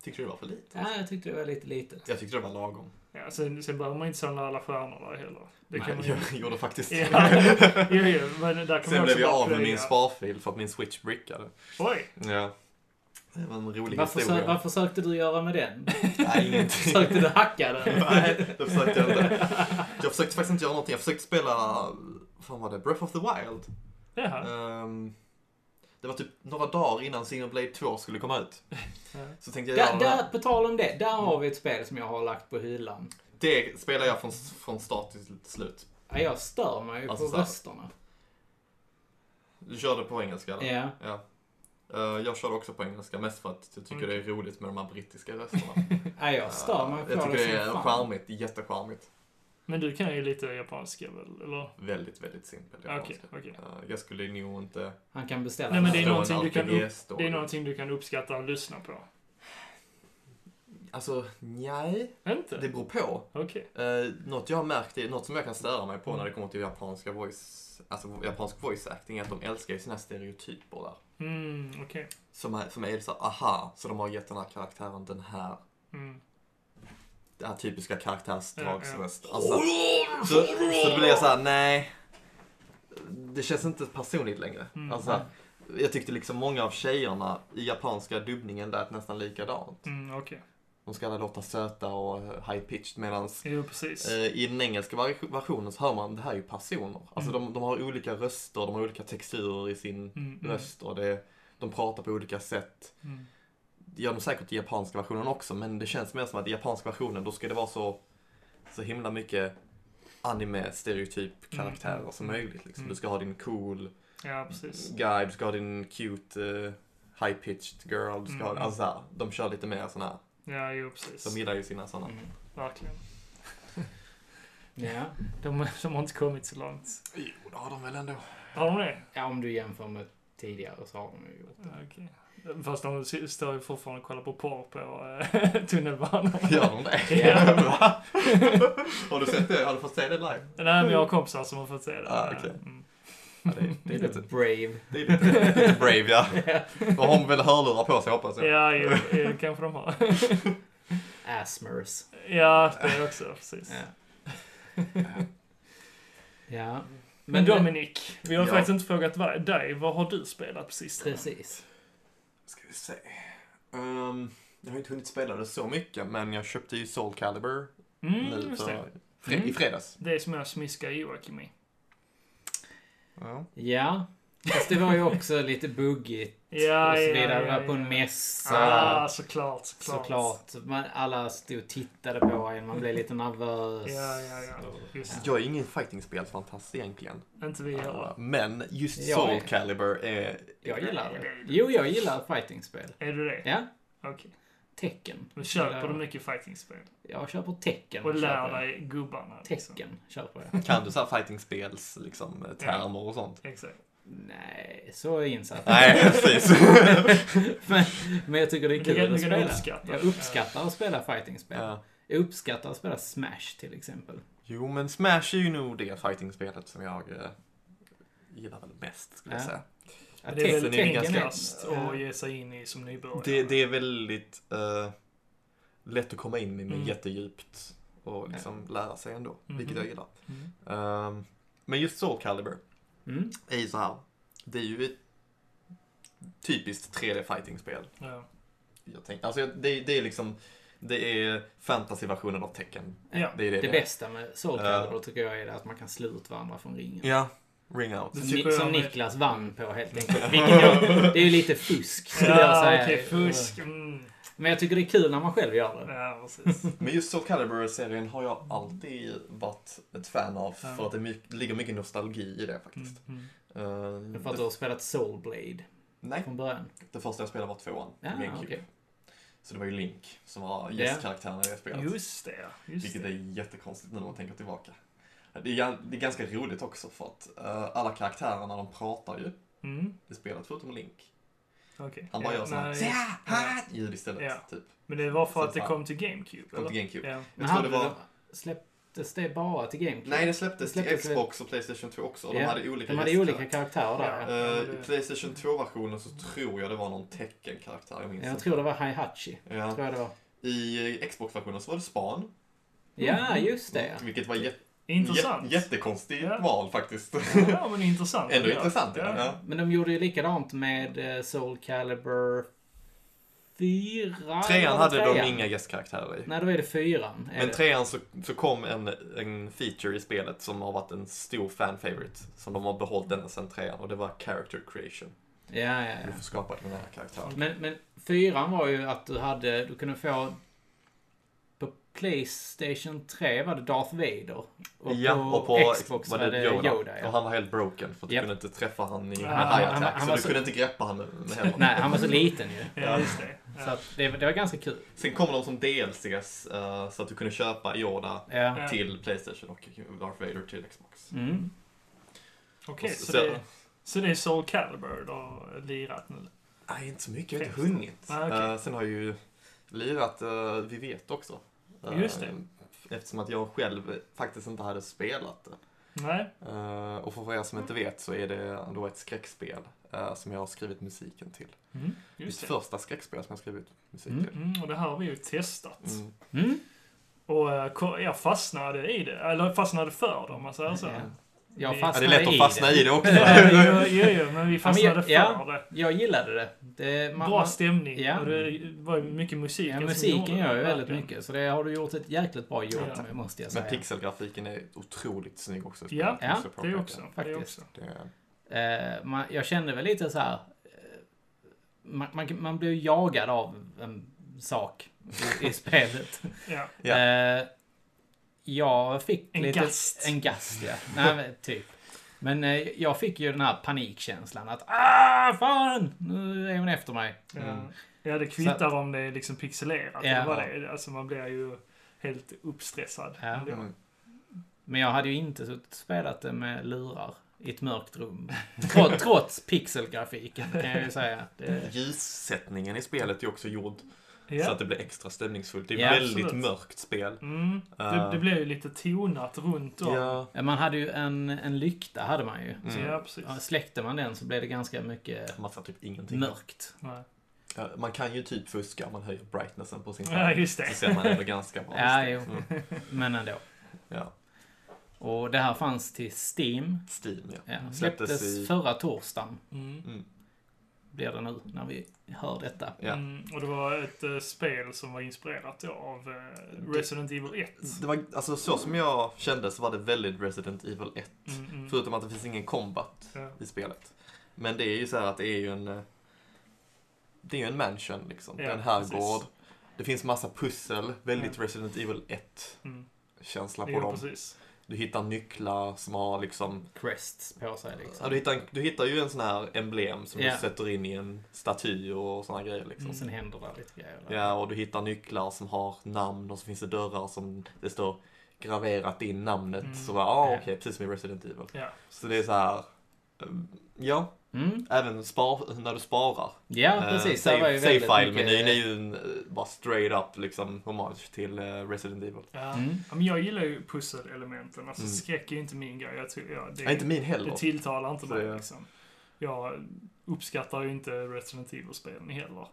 Tyckte du det var för lite? Ja, jag tyckte det var lite litet. Jag tyckte det var lagom. Ja, sen, sen behöver man inte samla alla stjärnor där heller. Det Nej, kan man. Jag gjorde faktiskt Ja, det. jo, jo, men där kan Sen man blev jag av med min sparfil för att min switch brickade. Oj! Ja. Det var en rolig Vad, försö historia. vad försökte du göra med den? Nej, ingenting. Försökte du hacka den? Nej, det försökte jag inte. Jag försökte faktiskt inte göra någonting. Jag försökte spela, vad fan var det, Breath of the Wild. Jaha. Ehm, det var typ några dagar innan Xenoblade 2 skulle komma ut. Så tänkte jag Där, göra där, här. på tal om det, där har vi ett spel som jag har lagt på hyllan. Det spelar jag från, från start till slut. Ja, jag stör mig ju Alltså, på här- rösterna. Du körde på engelska eller? Ja. Ja. Eh, jag körde också på engelska, mest för att jag tycker Mm. det är roligt med de här brittiska rösterna. ja, jag stör mig Eh, på Jag tycker det det är fan. charmigt, jättecharmigt. Men du kan ju lite japanska väl, eller? Väldigt, väldigt simpelt Okej, japanska. okej. Eh, Jag skulle nog inte Han kan beställa Nej, men det är någonting du kan upp-. Det är någonting du kan uppskatta och lyssna på. Alltså, nej. Inte? Det beror på. Okej. Uh, något jag har märkt, är, något som jag kan störa mig på när det kommer till japanska voice, alltså japansk voice acting, är att de älskar ju sina stereotyper där. Mm, okej. Som är, för mig är det så här, aha, så de har gett den här karaktären den här, Mm. Den här typiska karaktärsdragsröst. Ja, Alltså, så, så då blir jag så här, nej. Det känns inte personligt längre. Mm. Alltså, jag tyckte liksom många av tjejerna i japanska dubbningen lät nästan likadant. Mm, okej. De ska alla låta söta och high-pitched precis. eh, i den engelska versionen så hör man det här är ju personer. Alltså Mm. de, de har olika röster, de har olika texturer i sin Mm, mm, röst och det, de pratar på olika sätt. mm. Gör de säkert i japanska versionen också, men det känns mer som att i japanska versionen då ska det vara så, så himla mycket anime-stereotyp karaktärer Mm. som möjligt. Liksom. Mm. Du ska ha din cool Ja, precis. guy, du ska ha din cute eh, high-pitched girl, du ska ha, Mm. alltså så här, de kör lite mer sådana här, Ja, jo, precis. de gillar ju sina sådana. Mm, verkligen. Ja. De, de har inte kommit så långt. Jo, det har de väl ändå. Har de det? ja, om du jämför med tidigare så har de ju gjort det. Okej. Fast de står ju fortfarande och kollar på porr på äh, tunnelbanan. Gör de det? Ja. Har du sett det? Har du fått se det live? Nej, men jag har kompisar som har fått se det. Ah, okej. Mm. Ja, det, det är Det är lite, brave. det är lite, lite brave ja. Och har väl hörlurar på sig hoppas jag. Ja, jo, jo, kanske de har. Asmers. Ja, det också, precis. Ja. ja. Men Dominik, vi har Ja. faktiskt inte frågat dig. Vad har du spelat på sistone? Precis. Ska vi se. Ehm, jag har inte hunnit spela det så mycket, men jag köpte ju Soul Calibur Mm, nu för, det. fre- Mm. i fredags. Det som jag smiskar Joakim i. Ja. Ja. Fast det var ju också lite buggigt Ja, och så ja, vidare. ja, var på en ja. mässa. Ah, såklart, såklart. Såklart. Man, alla stod och tittade på en. Man blev lite nervös. Ja, ja, ja. Just Jag är ingen fightingspelsfantast egentligen. Inte vi heller. Men just Jag Soul är- Calibur är... Jag gillar det. Jo, jag gillar fightingspel. Är du det? Ja. Okej. Tecken. Då köper du mycket fightingspel. Jag köper tecken. Och lär dig gubbarna. liksom. Tecken köper jag. Kan du så här fightingspels liksom, termer och sånt? Exakt. Nej, så insatt. Nej, precis. men, men jag tycker det är kul det kan- att spela. du uppskatta. Jag uppskattar att spela fightingspel. ja. Jag uppskattar att spela Smash till exempel. Jo, men Smash är ju nog det fightingspelet som jag eh, gillar väl mest, skulle jag Ja. säga. Ja, Det är väl enklast att ge sig in i som nybörjare. Det, det är väldigt eh, lätt att komma in i, men Mm. jättedjupt och liksom lära sig ändå, vilket Mhm. jag gillar. Mm. Ehm, men just Soul Calibur Mm. är ju så här. Det är ju ett typiskt 3D fightingspel. Ja. Jag tänkte, alltså jag- det, det är liksom, det är fantasy-versionen av Tekken. Ja. Det är det Det det bästa med Soul Ja. Calibur tycker jag är det att man kan slå ut varandra från ringen. Ja, ring out. Det Som, Ni- jag som. Niklas vann på helt enkelt. Vilket jag, det är ju lite fusk skulle jag Ja, säga. okej, fusk. Mm. Men jag tycker det är kul när man själv gör det. Ja, precis. Men just Soul Calibur-serien har jag alltid varit ett fan av, Ja. för att det mycket, ligger mycket nostalgi i det faktiskt. Mm. Ehm, För att du har spelat Soul Blade Nej, från början. det första jag spelade var tvåan, Ja, GameCube. okej. Så det var ju Link som var gästkaraktären i det spelet. Just det, just Vilket det. är jättekonstigt nu när man tänker tillbaka. Det är, det är ganska roligt också för att eh, alla karaktärerna de pratar ju Mm. i spelet förutom Link. Okej. Han bara Ja, gör sådana nej, här ja. ljud istället. Ja. Typ. Men det var för Så att det kom till GameCube, Kom till GameCube. Ja. Men Jag tror det var... släpptes det bara till GameCube? Nej, det släpptes, Det släpptes till Xbox och Playstation 2 också. Och Ja, de hade olika De hade olika karaktärer där. Ja. Ja. Det- I Playstation 2-versionen så tror jag det var någon tecken-karaktär, jag minns Jag tror det var Heihachi. Ja. Tror jag det var. I Xbox-versionen så var det Span. Ja, just det. Vilket var jät- Intressant. jät- jättekonstigt Ja. val faktiskt. Ja, men intressant. Ändå Ja. intressant ja. ja. Men de gjorde ju likadant med eh, Soul Calibur 4. Trean hade de trean? inga gästkaraktärer i. Nej, då är det fyran. Är Men det? trean så, så kom en, en feature i spelet som har varit en stor fan-favorite. Som de har behållit ända sedan trean och det var character creation. Ja, ja, ja. Du får skapa dina karaktärer. Men, men fyran var ju att du hade, du kunde få Playstation 3 var det Darth Vader. Och ja, på, och på Xbox var det Yoda. ja. Och han var helt broken för att du Japp. kunde inte träffa han i han- high han- attack. han så var du så- kunde inte greppa han med, med händerna. Nej, han var så liten ju. Ja, just det. Så Ja. att det, det var ganska kul. Sen kom de som DLCs eh, så att du kunde köpa Yoda Ja. Till Playstation och Darth Vader till Xbox. Mm. Okej, Och så, så- det, så det är Soul Calibur du har lirat nu? Nej, inte så mycket. Jag har inte hunnit. Ah, okej. Eh, sen har jag ju lirat uh, Vi vet också. Eh, Just det. Eftersom att jag själv faktiskt inte hade spelat det. Nej? Eh, och för er som inte vet så är det då ett skräckspel eh, som jag har skrivit musiken till. Mm, Mitt just det. första skräckspel som jag skrivit musik Mm. till. Mm, och det här har vi ju testat. Mm. Mm. Och eh, jag fastnade i det, eller fastnade för det om man säger så. Ja. Jag Vi- Ja, det är fastnade lätt att i fastna det. i det också. Ja, jo, jo, men vi Ja, fastnade men för jag- det. Jag gillade det. det man, Bra stämning ja. och det var ju mycket musik. ja, musiken gör ju väldigt mycket. Så det har du gjort ett jäkligt bra jobb Ja. med, måste jag Men säga. pixelgrafiken är otroligt snygg också. Ja, Ja, jag Det också. Det är Faktiskt. också. Det är- Eh, man, jag kände väl lite så här. eh, Man, man, man blir ju jagad av en sak i, i spelet. Ja. Ja. Jag fick En lite... gast. En gast, ja. Nej, men typ. Men eh, jag fick ju den här panikkänslan att ah, fan! Nu är hon efter mig. Ja. Mm. ja, det kvittar om det är liksom pixelerat. Ja. eller vad det är. Alltså man blir ju helt uppstressad. Ja. Mm. Men jag hade ju inte suttit spelat det med lurar i ett mörkt rum. Trots, trots pixelgrafiken kan jag ju säga. Det, Ljussättningen i spelet är också gjord så Ja. att det blir extra stämningsfullt. Det är Ja, väldigt absolut. mörkt spel. Mm. Det, Eh. det blir ju lite tonat runt om. Ja. ja, man hade ju en, en lykta, hade man ju. Mm. Ja, precis. Ja, släckte man den så blev det ganska mycket Man typ ingenting. mörkt. Nej. Ja, Man kan ju typ fuska om man höjer brightnessen på sin Ja, skärm. just Så det. ser man ändå ganska bra Ja, jo. Mm. Men ändå. Ja. Och det här fanns till Steam. Steam, ja. Ja, släpptes Släpptes i- förra torsdagen. Mm. Mm. Blir det nu när vi hör detta. Ja. Mm. Och det var ett eh, spel som var inspirerat då av eh, Resident Evil 1. Det var, alltså så som jag kände så var det väldigt Resident Evil 1. Mm, mm. Förutom att det finns ingen combat Ja. i spelet. Men det är ju så här att det är ju en... eh, Det är ju en mansion liksom. det är Ja, en herrgård. precis. Det finns massa pussel. Väldigt Resident Evil 1 Mm. känsla på Jo, dem. precis. Du hittar nycklar som har liksom... Crests på sig liksom. Ja, du, hittar, du hittar ju en sån här emblem som Ja. du sätter in i en staty och såna grejer liksom. Och sen händer det lite grejer. Ja, och du hittar nycklar som har namn och så finns det dörrar som det står graverat in namnet. Mm. Så bara, ah, Ja. okej, precis som i Resident Evil. Ja. Så det är så här, ja, Mm. även spar, när du sparar. Ja, Eh, precis. det var ju save väldigt file-menyn mycket- är ju en, eh, bara straight up liksom hommage till eh, Resident Evil. Ja. Mm. Ja, men jag gillar ju pusselelementen. Alltså Mm. skräck är ju inte min grej. Jag tror, ja, det, Nej, inte min det heller. tilltalar inte Så mig det- liksom. Jag uppskattar ju inte Resident Evil-spelen heller.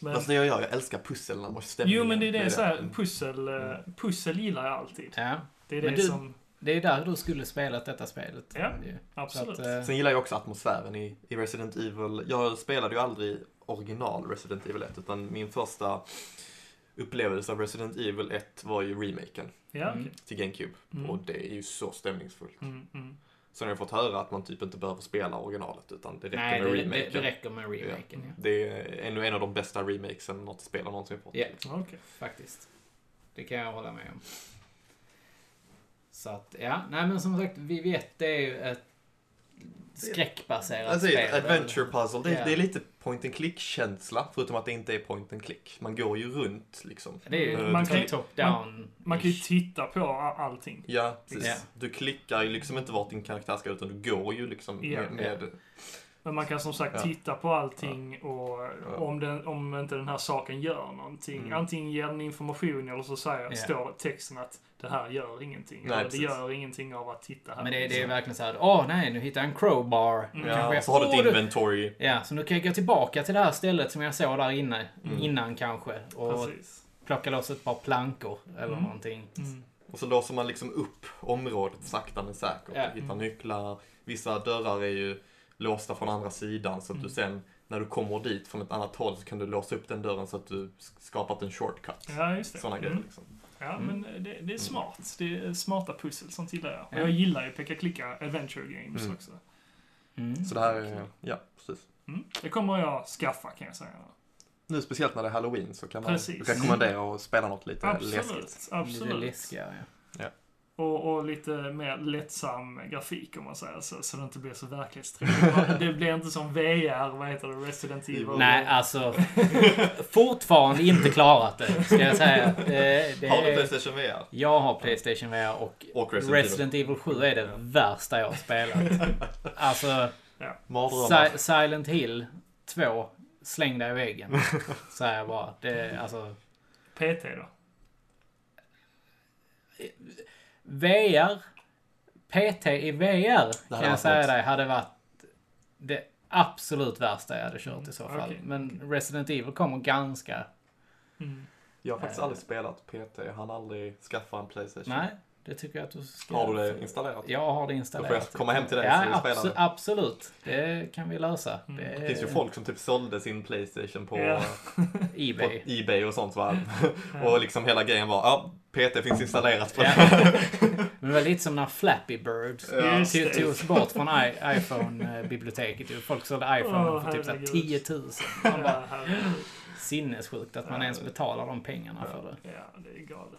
Men, Fast det jag gör, jag älskar pusseln och stämningen. jo men det är det, så här, Mm. pussel, eh, pussel gillar jag alltid. Ja, Det är Men det du- som, det är där du skulle spelat detta spelet. Ja. absolut. Så att, eh, Sen gillar jag också atmosfären i, i Resident Evil. Jag spelade ju aldrig original Resident Evil 1, utan min första upplevelse av Resident Evil 1 var ju remaken ja, Mm. okej. till GameCube. Mm. Och det är ju så stämningsfullt. Mm, mm. Sen har jag fått höra att man typ inte behöver spela originalet, utan det räcker Nej, med det, det, remaken. det räcker med remaken, ja. Det är ännu en av de bästa remakesen något spel har någonsin fått. Ja, Okej. faktiskt. Det kan jag hålla med om. Så att, ja. Nej, men som sagt, vi vet det är ju ett skräckbaserat Alltså, spel. adventure puzzle, det, Ja. det är lite point and click-känsla, förutom att det inte är point and click. Man går ju runt liksom. Det är ju Eh, Man kan ju- top-down. Man kan ju titta på allting. Ja, precis. Ja. Du klickar ju liksom inte vart din karaktär ska utan du går ju liksom Ja. med, med Men man kan som sagt Ja. titta på allting och om, den, om inte den här saken gör någonting. Mm. Antingen ger den information eller så säger, Ja. står texten att det här gör ingenting. Nej, eller det gör ingenting av att titta här. Men det, det är verkligen så här, åh nej, nu hittar jag en crowbar. Mm. Ja, Kanske och så har du ett du- inventory. Ja, så nu kan jag gå tillbaka till det här stället som jag såg där inne, Mm. innan kanske. Och Precis. plocka loss ett par plankor eller Mm. någonting. Mm. Och så låser man liksom upp området sakta men säkert. Ja. Hittar Mm. nycklar. Vissa dörrar är ju låsta från andra sidan så att du Mm. sen när du kommer dit från ett annat håll så kan du låsa upp den dörren så att du sk- skapat en shortcut. Ja, just det. Sådana Mm. grejer liksom. Ja, Mm. men det, det är smart. Det är smarta pussel, sånt gillar jag. Och Ja. jag gillar ju peka-klicka adventure games Mm. också. Mm. Så det här är, ja precis. Mm. Det kommer jag skaffa kan jag säga. Nu speciellt när det är halloween så kan man Precis. rekommendera att spela något lite Absolut, läskigt. Lite absolut. läskigare. ja. Och, och lite mer lättsam grafik om man säger så, så det inte blir så verklighetstroget. det blir inte som VR, vad heter det, Resident Evil. Nej, alltså. fortfarande inte klarat det, ska jag säga. Det, det Har du är, Playstation VR? jag har Playstation VR och Och Resident, Evil? Resident Evil 7 är det värsta jag har spelat. Alltså, Mardrömmar. Si- Silent Hill 2, släng dig i väggen. Säger jag bara. Det, alltså, PT då? VR, PT i VR kan jag säga dig hade varit det absolut värsta jag hade kört i så fall. okej. Men Resident Evil kommer ganska... Mm. Jag har faktiskt Eh. aldrig spelat PT. Jag hann aldrig skaffa en Playstation. Nej. Det tycker jag att du ska... Har du det installerat? Jag har det Då installerat. får jag komma hem till dig Ja, så abso- det. absolut. Det kan vi lösa. Mm. Det, Det finns ju folk som typ sålde sin Playstation på, Ja. på Ebay. Ebay och sånt va. Och liksom hela grejen var, ja, PT finns installerat på det. Men det var lite som när Flappy Bird Ja. Togs bort från i- iPhone-biblioteket. Folk sålde iPhone Åh, för typ så här herregud. 10 000. Man bara, sinnessjukt att man ens betalar de pengarna för det. ja, det är galet.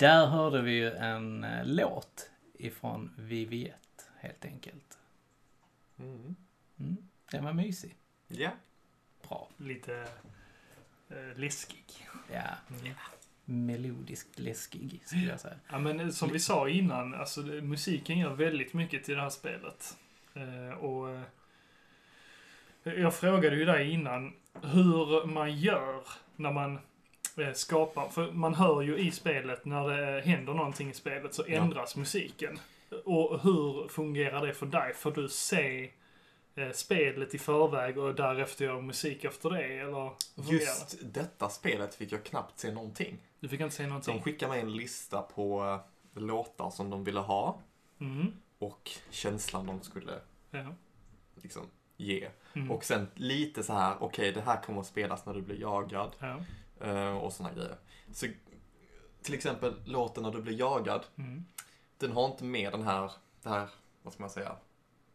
Där hörde vi ju en eh, låt ifrån Viviette, helt enkelt. Mm. Mm. Den var mysig. Ja. Bra. Lite eh, läskig. Ja. Mm. Melodiskt läskig, skulle jag säga. Ja, men eh, som vi sa innan, alltså musiken gör väldigt mycket till det här spelet. Eh, och eh, jag frågade ju dig innan hur man gör när man skapar, för man hör ju i spelet när det händer någonting i spelet så Ja. ändras musiken. Och hur fungerar det för dig? Får du se eh, spelet i förväg och därefter göra musik efter det? Eller Just detta spelet fick jag knappt se någonting. Du fick inte se De någonting? skickade mig en lista på eh, låtar som de ville ha Mm. och känslan de skulle Ja. liksom ge. Mm. Och sen lite så här, okej det här kommer att spelas när du blir jagad ja. Eh, och såna grejer. Så till exempel låten när du blir jagad, Mm. den har inte med den här, det här, vad ska man säga,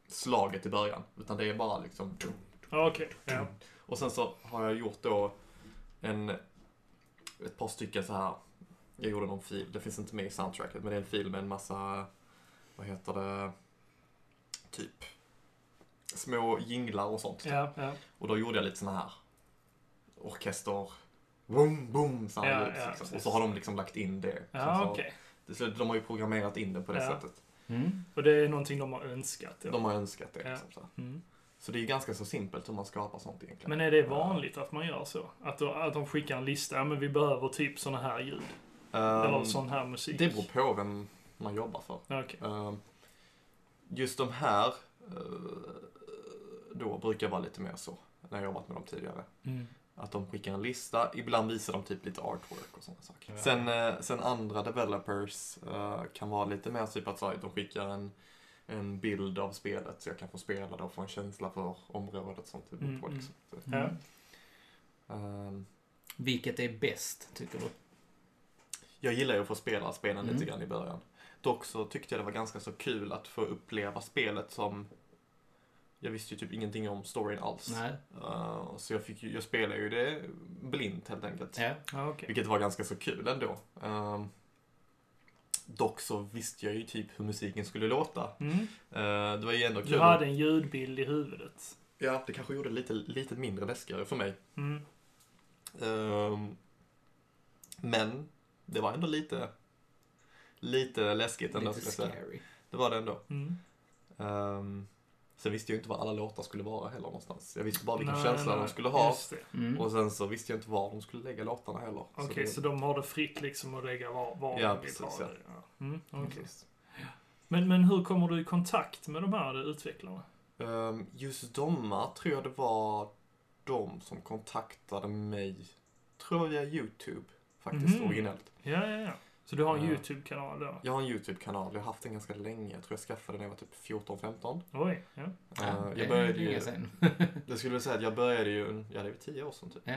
slaget i början. Utan det är bara liksom Okej. Ja. Och sen så har jag gjort då en, ett par stycken så här. Jag gjorde någon fil, det finns inte med i soundtracket, men det är en fil med en massa, vad heter det, typ små jinglar och sånt. Ja, ja. Och då gjorde jag lite såna här orkester, boom, boom, här Ja, ja, liksom. Och så har de liksom lagt in det. Ja, Så- okej. så de har ju programmerat in det på det Ja. sättet. Mm. Och det är någonting de har önskat? Ja. De har önskat det. Ja. Liksom, så. Mm. så det är ju ganska så simpelt hur man skapar sånt egentligen. Men är det vanligt att man gör så? Att, de- att de skickar en lista, ja men vi behöver typ såna här ljud. Eller Ehm, sån här musik. Det beror på vem man jobbar för. Ja, Okej. Ehm, Just de här eh, då brukar vara lite mer så, när jag jobbat med dem tidigare. Mm. Att de skickar en lista, ibland visar de typ lite artwork och sådana saker. Ja. Sen, eh, sen andra developers eh, kan vara lite mer typ att så de skickar en, en bild av spelet så jag kan få spela det och få en känsla för området det beror på. Mm, Liksom. Mm. ehm, Vilket är bäst, tycker du? Jag gillar ju att få spela spelen Mm. lite grann i början. Dock så tyckte jag det var ganska så kul att få uppleva spelet som... Jag visste ju typ ingenting om storyn alls. Uh, så jag, fick ju, jag spelade ju det blint helt enkelt. Ja. Ja, okej. Vilket var ganska så kul ändå. Um, dock så visste jag ju typ hur musiken skulle låta. Mm. Uh, det var ju ändå kul. Du hade en ljudbild i huvudet. Ja, det kanske gjorde det lite, lite mindre läskigare för mig. Mm. Ehm, men det var ändå lite, lite läskigt ändå Lite scary. Det var det ändå. Mm. Um, sen visste jag inte var alla låtar skulle vara heller någonstans. Jag visste bara vilken Nej, känsla nej, de skulle ha. Just det. Mm. Och sen så visste jag inte var de skulle lägga låtarna heller. Okej, det- så de har det fritt liksom att lägga var, var Ja, de vill precis, ha ja. det. Ja. Mm, okej. Precis. men, men hur kommer du i kontakt med de här utvecklarna? Ehm, just de tror jag det var de som kontaktade mig, tror jag via YouTube faktiskt, Mhm. originellt. Ja, ja, ja. Så du har en Ja. YouTube-kanal då? Jag har en YouTube-kanal, jag har haft den ganska länge. Jag tror jag skaffade den när jag var typ 14-15. Oj, ja. Ja, Eh, det jag började ju, sedan. jag skulle vilja säga att jag började ju, ja det är väl 10 år sedan typ. Ja,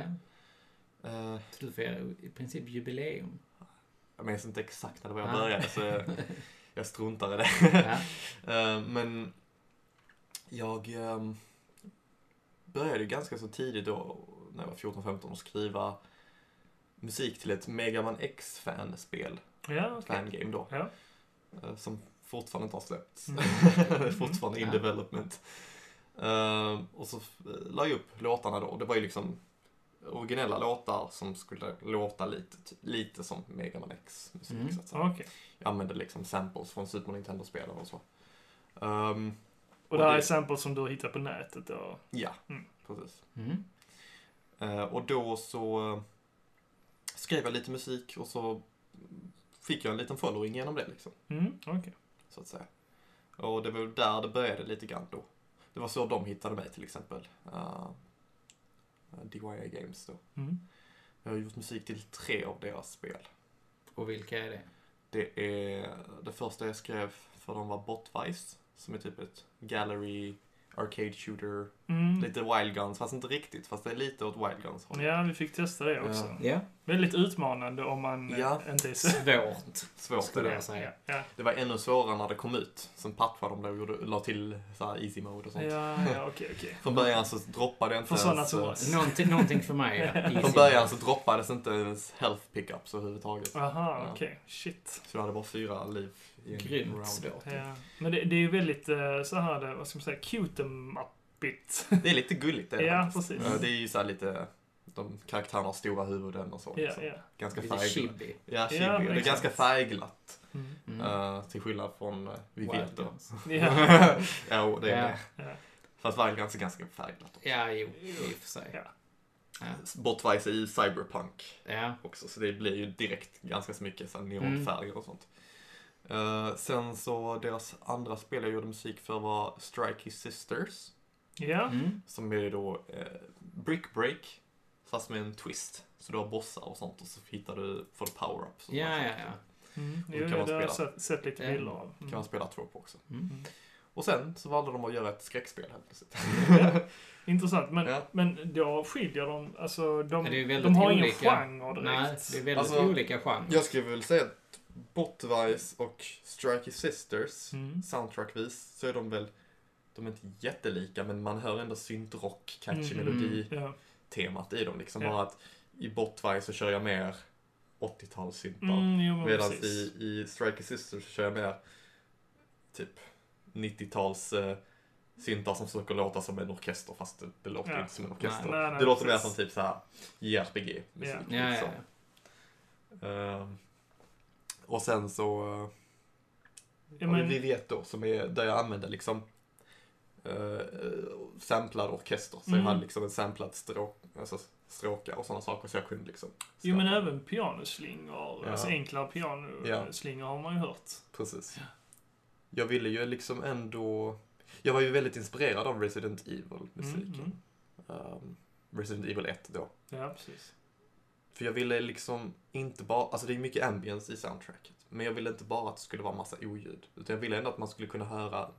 Eh, så du firar i princip jubileum. jag minns inte exakt när det var jag Ja. började så jag, jag struntar i det. Ja. Eh, men jag ehm, började ju ganska så tidigt då, när jag var 14-15, att skriva musik till ett Mega Man X-fanspel. Ja, okej. Fangame då. Ja. Eh, Som fortfarande inte har släppts. Mm. Fortfarande in Ja. development. Eh, och så eh, la jag upp låtarna då. Det var ju liksom originella låtar som skulle låta lite, lite som Mega Man X-musik. Mm. Så att säga. Okej. Jag använde liksom samples från Super Nintendo-spelen och så. Ehm, Och det här det- är samples som du hittar på nätet då? ja, Mm. precis. Eh, och då så skrev jag lite musik och så fick jag en liten following genom det liksom. Mm, okej. så att säga. Och det var där det började lite grann då. Det var så de hittade mig till exempel. Uh, DYA Games då. Mm. Jag har gjort musik till tre av deras spel. Och vilka är det? Det är, det första jag skrev för dem var Botvice, som är typ ett gallery arcade shooter. Mm. Lite Wild Guns, fast inte riktigt, fast det är lite åt Wild Guns håll. Ja, vi fick testa det också. Ja. Ja. Väldigt utmanande om man eh, Ja. inte är så... Svårt, Svårt skulle det. jag säga. Ja, Det var ännu svårare när det kom ut. Sen patchade de det och gjorde, la till så här easy mode och ja, sånt. ja, ja okej, okej. Från början så droppade jag inte För sådana ens, som eh, oss. Någonting, någonting för mig, ja. Från början så droppades inte ens health pickups överhuvudtaget. Aha, Ja. okej. Shit. Så jag hade bara fyra liv Grymt round. svårt. Ja. Men det, det är ju väldigt eh, så här, det- vad ska man säga, cute up-it. Det är lite gulligt det Ja, precis. Ja, Det är ju så här lite, de karaktärerna har stora huvuden och så. Ja, liksom. ja. Ganska färgglatt. Ja, chibi. Ja, det är exakt. ganska färgglatt. Mm. Mm. eh, till skillnad från uh, vi Wild vet då. Ja. det är Ja. det. Ja. Fast Wild Guns är ganska färgglatt också. Ja, jo, i och för sig. Ja. Ja. Botvice är ju cyberpunk Ja. också, så det blir ju direkt ganska så mycket så neonfärger och sånt. Eh, sen så, deras andra spel jag gjorde musik för var Strike His Sisters. ja. Mm. Som är då eh, Brick Break, fast med en twist. Så du har bossar och sånt och så hittar du, får du power-ups. Ja, ja, ja. Mm. Jo, kan det man har jag spela. sett, sett lite bilder av. kan man spela två på också. Mm. Mm. Och sen så valde de att göra ett skräckspel helt plötsligt. Ja. Intressant, men, Ja. men då skiljer de, alltså de, de har ingen olika. genre direkt. Nej, det är väldigt Alltså, olika genrer. Jag skulle väl säga att Botvice och Strike Sisters, Mm. soundtrackvis, så är de väl, de är inte jättelika, men man hör ändå syntrock, catchy Mm, melodi Ja. temat i dem. Liksom Ja. bara att i Botvice så kör jag mer 80-talssyntar. Mm, Medan i, i Striker Sisters så kör jag mer typ 90-tals eh, syntar som försöker låta som en orkester fast det, det låter Ja. inte som en orkester. Nej, nej, det låter mer precis. som typ såhär JRPG-musik. Ja. Ja, ja, liksom. ja. Ehm, och sen så Ja, har vi men, då som är där jag använder liksom uh, samplad orkester. Så Mm. jag hade liksom en samplad stråk, alltså stråkar och sådana saker så jag kunde liksom jo, men skapa. även pianoslingor, Ja. alltså enklare pianoslingor har man ju hört. Precis. Jag ville ju liksom ändå... Jag var ju väldigt inspirerad av Resident Evil-musiken. Mm, Um, Resident Evil 1 då. Ja, precis. För jag ville liksom inte bara... Alltså det är mycket ambience i soundtracket. Men jag ville inte bara att det skulle vara massa oljud. Utan jag ville ändå att man skulle kunna höra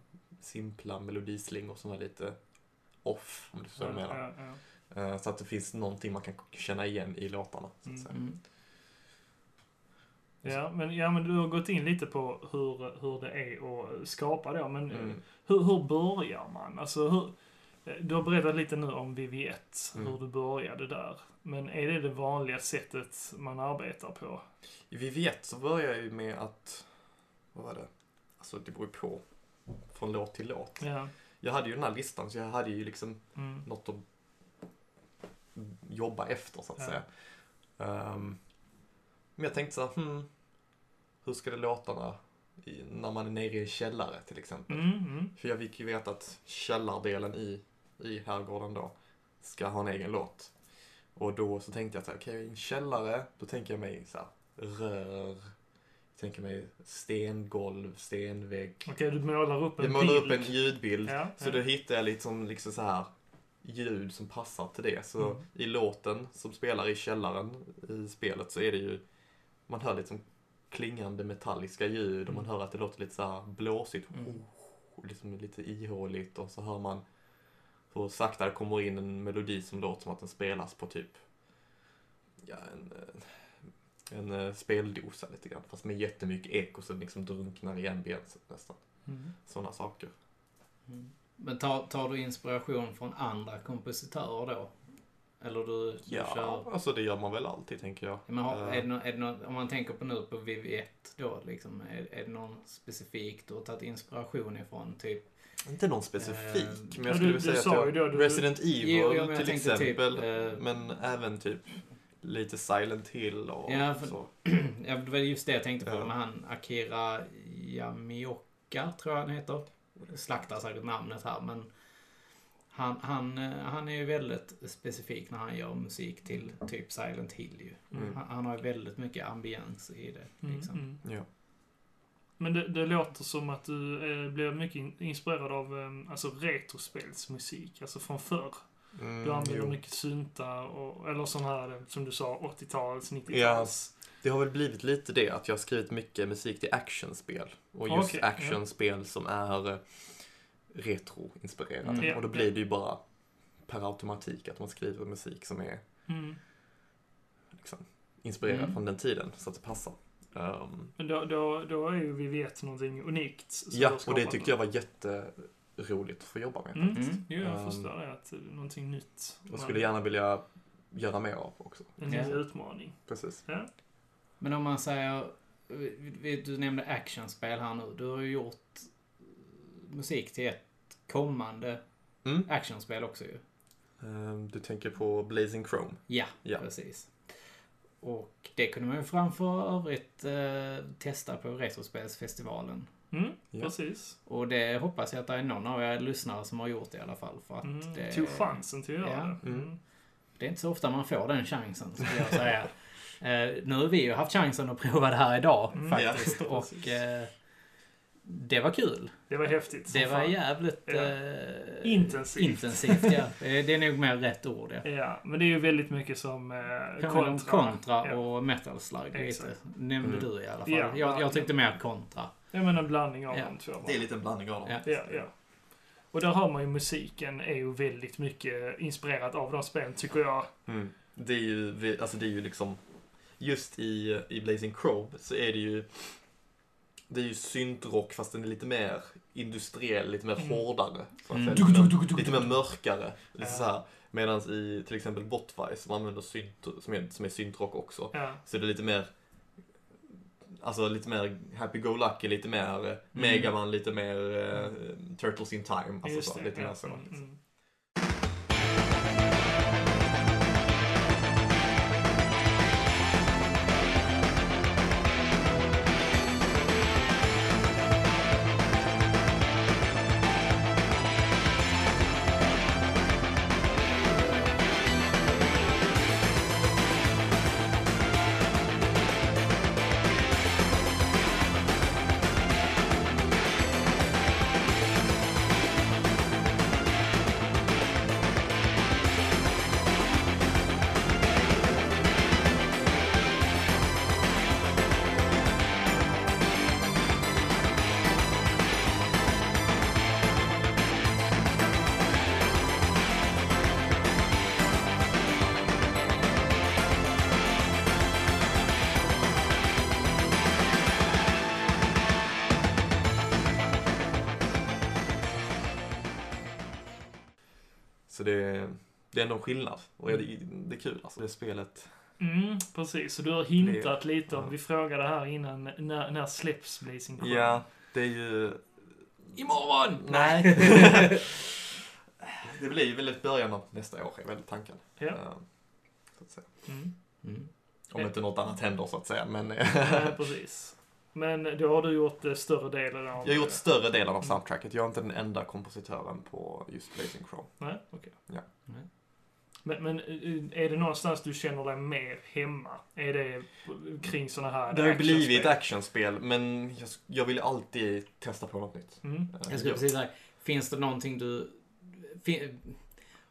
simpla melodislingor som är lite off, om du förstår vad jag menar. Ja, ja. Eh, Så att det finns någonting man kan känna igen i låtarna. Så att Mm. säga. Mm. Ja, men, ja, men du har gått in lite på hur, hur det är att skapa då, men Mm. hur, hur börjar man? Alltså, hur, du har berättat lite nu om VV1, Mm. hur du började där. Men är det det vanliga sättet man arbetar på? Vi vet så börjar jag ju med att... Vad var det? Alltså det beror ju på. Från låt till låt. Ja. Jag hade ju den här listan så jag hade ju liksom Mm. något att jobba efter så att Ja. säga. Ehm, men jag tänkte så här, hmm, hur ska det låta när, i, när man är nere i en källare till exempel? Mm, mm. För jag fick ju veta att källardelen i, i herrgården då ska ha en egen låt. Och då så tänkte jag så här, okej, i en källare, då tänker jag mig så här, rör, jag tänker mig stengolv, stenvägg. Okej, du målar upp en Jag målar upp bild. en ljudbild, Ja, så ja. då hittar jag liksom, liksom så här ljud som passar till det. Så Mm. i låten som spelar i källaren i spelet så är det ju, man hör liksom klingande metalliska ljud och man hör att det låter lite så här blåsigt. Mm. Liksom lite ihåligt och så hör man hur sakta det kommer in en melodi som låter som att den spelas på typ ja, en, eh, en eh, speldosa lite grann. Fast med jättemycket eko så den liksom drunknar i ambienset nästan. Mm. Sådana saker. Mm. Men tar, tar du inspiration från andra kompositörer då? Eller du, du Ja, kör... alltså det gör man väl alltid tänker jag. Men har, Eh, är det nå, är det nå, om man tänker på nu på VV1 då liksom, är, är det någon specifik du har tagit inspiration ifrån? Typ, Inte någon specifik, Eh, men ja, jag skulle du- vilja du säga att då, jag, du- Resident Evil Jo, till tänkte typ, exempel. eh, men även typ lite Silent Hill och Ja, för- så. ja, det var just det jag tänkte på Ja. med han Akira Yamioka, tror jag han heter. Slaktar säkert namnet här, men han, han, eh, han är ju väldigt specifik när han gör musik till typ Silent Hill ju. Mm. Han, han har ju väldigt mycket ambiens i det. Mm, Liksom. mm. Ja. Men det, det låter som att du eh, blir mycket in, inspirerad av eh, alltså retrospelsmusik, alltså från förr. Mm, Du använder jo. mycket syntar, och, eller sån här, eh, som du sa, 80-tals, 90-tals. Det har väl blivit lite det, att jag har skrivit mycket musik till actionspel. Och just ja. actionspel som är eh, retroinspirerade. Mm. Ja, och då ja. blir det ju bara per automatik att man skriver musik som är Mm. liksom, inspirerad Mm. från den tiden, så att det passar. Um, Men då, då, då är ju vi vet någonting unikt. ja, och det tyckte jag var jätteroligt att få jobba med. Mm. Mm. Jo, jag Um, förstår det. Att det är någonting nytt. Och skulle gärna vilja göra mer av också. En Ja. ny utmaning. Precis. Ja. Men om man säger, du nämnde actionspel här nu. Du har ju gjort musik till ett kommande Mm. actionspel också ju. Um, du tänker på Blazing Chrome? Ja, Ja. precis. Och det kunde man ju framför övrigt eh, testa på Retrospelsfestivalen. Mm, Ja. precis. Och det hoppas jag att det är någon av er lyssnare som har gjort det i alla fall. För att Mm. det, Tog chansen till att göra Ja. det. Mm. Mm. det är inte så ofta man får den chansen, skulle jag säga. eh, nu har vi ju haft chansen att prova det här idag, Mm. faktiskt. Ja, och eh, det var kul. Det var häftigt. Det var fan. jävligt Ja. eh, Intensivt. intensivt. Ja. Det, är nog mer rätt ord. Ja. Ja, men det är ju väldigt mycket som eh, kontra Ja. och metal slug lite. Nämnde Mm. du i alla fall. Ja, jag, jag tyckte mer kontra. Ja, men en blandning av Ja. de två. Det är lite en blandning av dem. Ja. Ja, ja. Och där hör man ju musiken är ju väldigt mycket inspirerat av de spelen, tycker jag. Mm. Det är ju, alltså det är ju liksom, just i, i Blazing Chrome så är det ju, det är ju syntrock fast den är lite mer industriell, lite mer Mm. hårdare. Så att Mm. säga. Lite, lite mer mörkare. Lite Ja. så här. Medan i till exempel Botvice som använder synt, som är, som är syntrock också, Ja. så är det lite mer Alltså lite mer happy-go-lucky, lite mer eh, Megaman, lite mer eh, Turtles in Time. Alltså så, lite mer så. Mm, ändå en skillnad. Och det, det är kul alltså. Det spelet. Mm, precis. Så du har hintat lite om, ja. vi frågade här innan, när, när släpps Blazing Chrome? Ja, det är ju... Imorgon! Nej. det blir ju väl ett början av nästa år, är väl tanken. Ja. Eh, Så att säga. Mm. Mm. Om inte något annat händer så att säga. Men Nej, precis. Men då har du gjort eh, större delen av... jag har gjort större delen av soundtracket. Jag är inte den enda kompositören på just Blazing Chrome. Nej, okej. Ja. Nej. Men, men eh, är det någonstans du känner dig mer hemma? Är det kring såna här Det har blivit actionspel, men jag, jag vill alltid testa på något nytt. Mm. Eh, Jag skulle precis säga, finns det någonting du... Fin,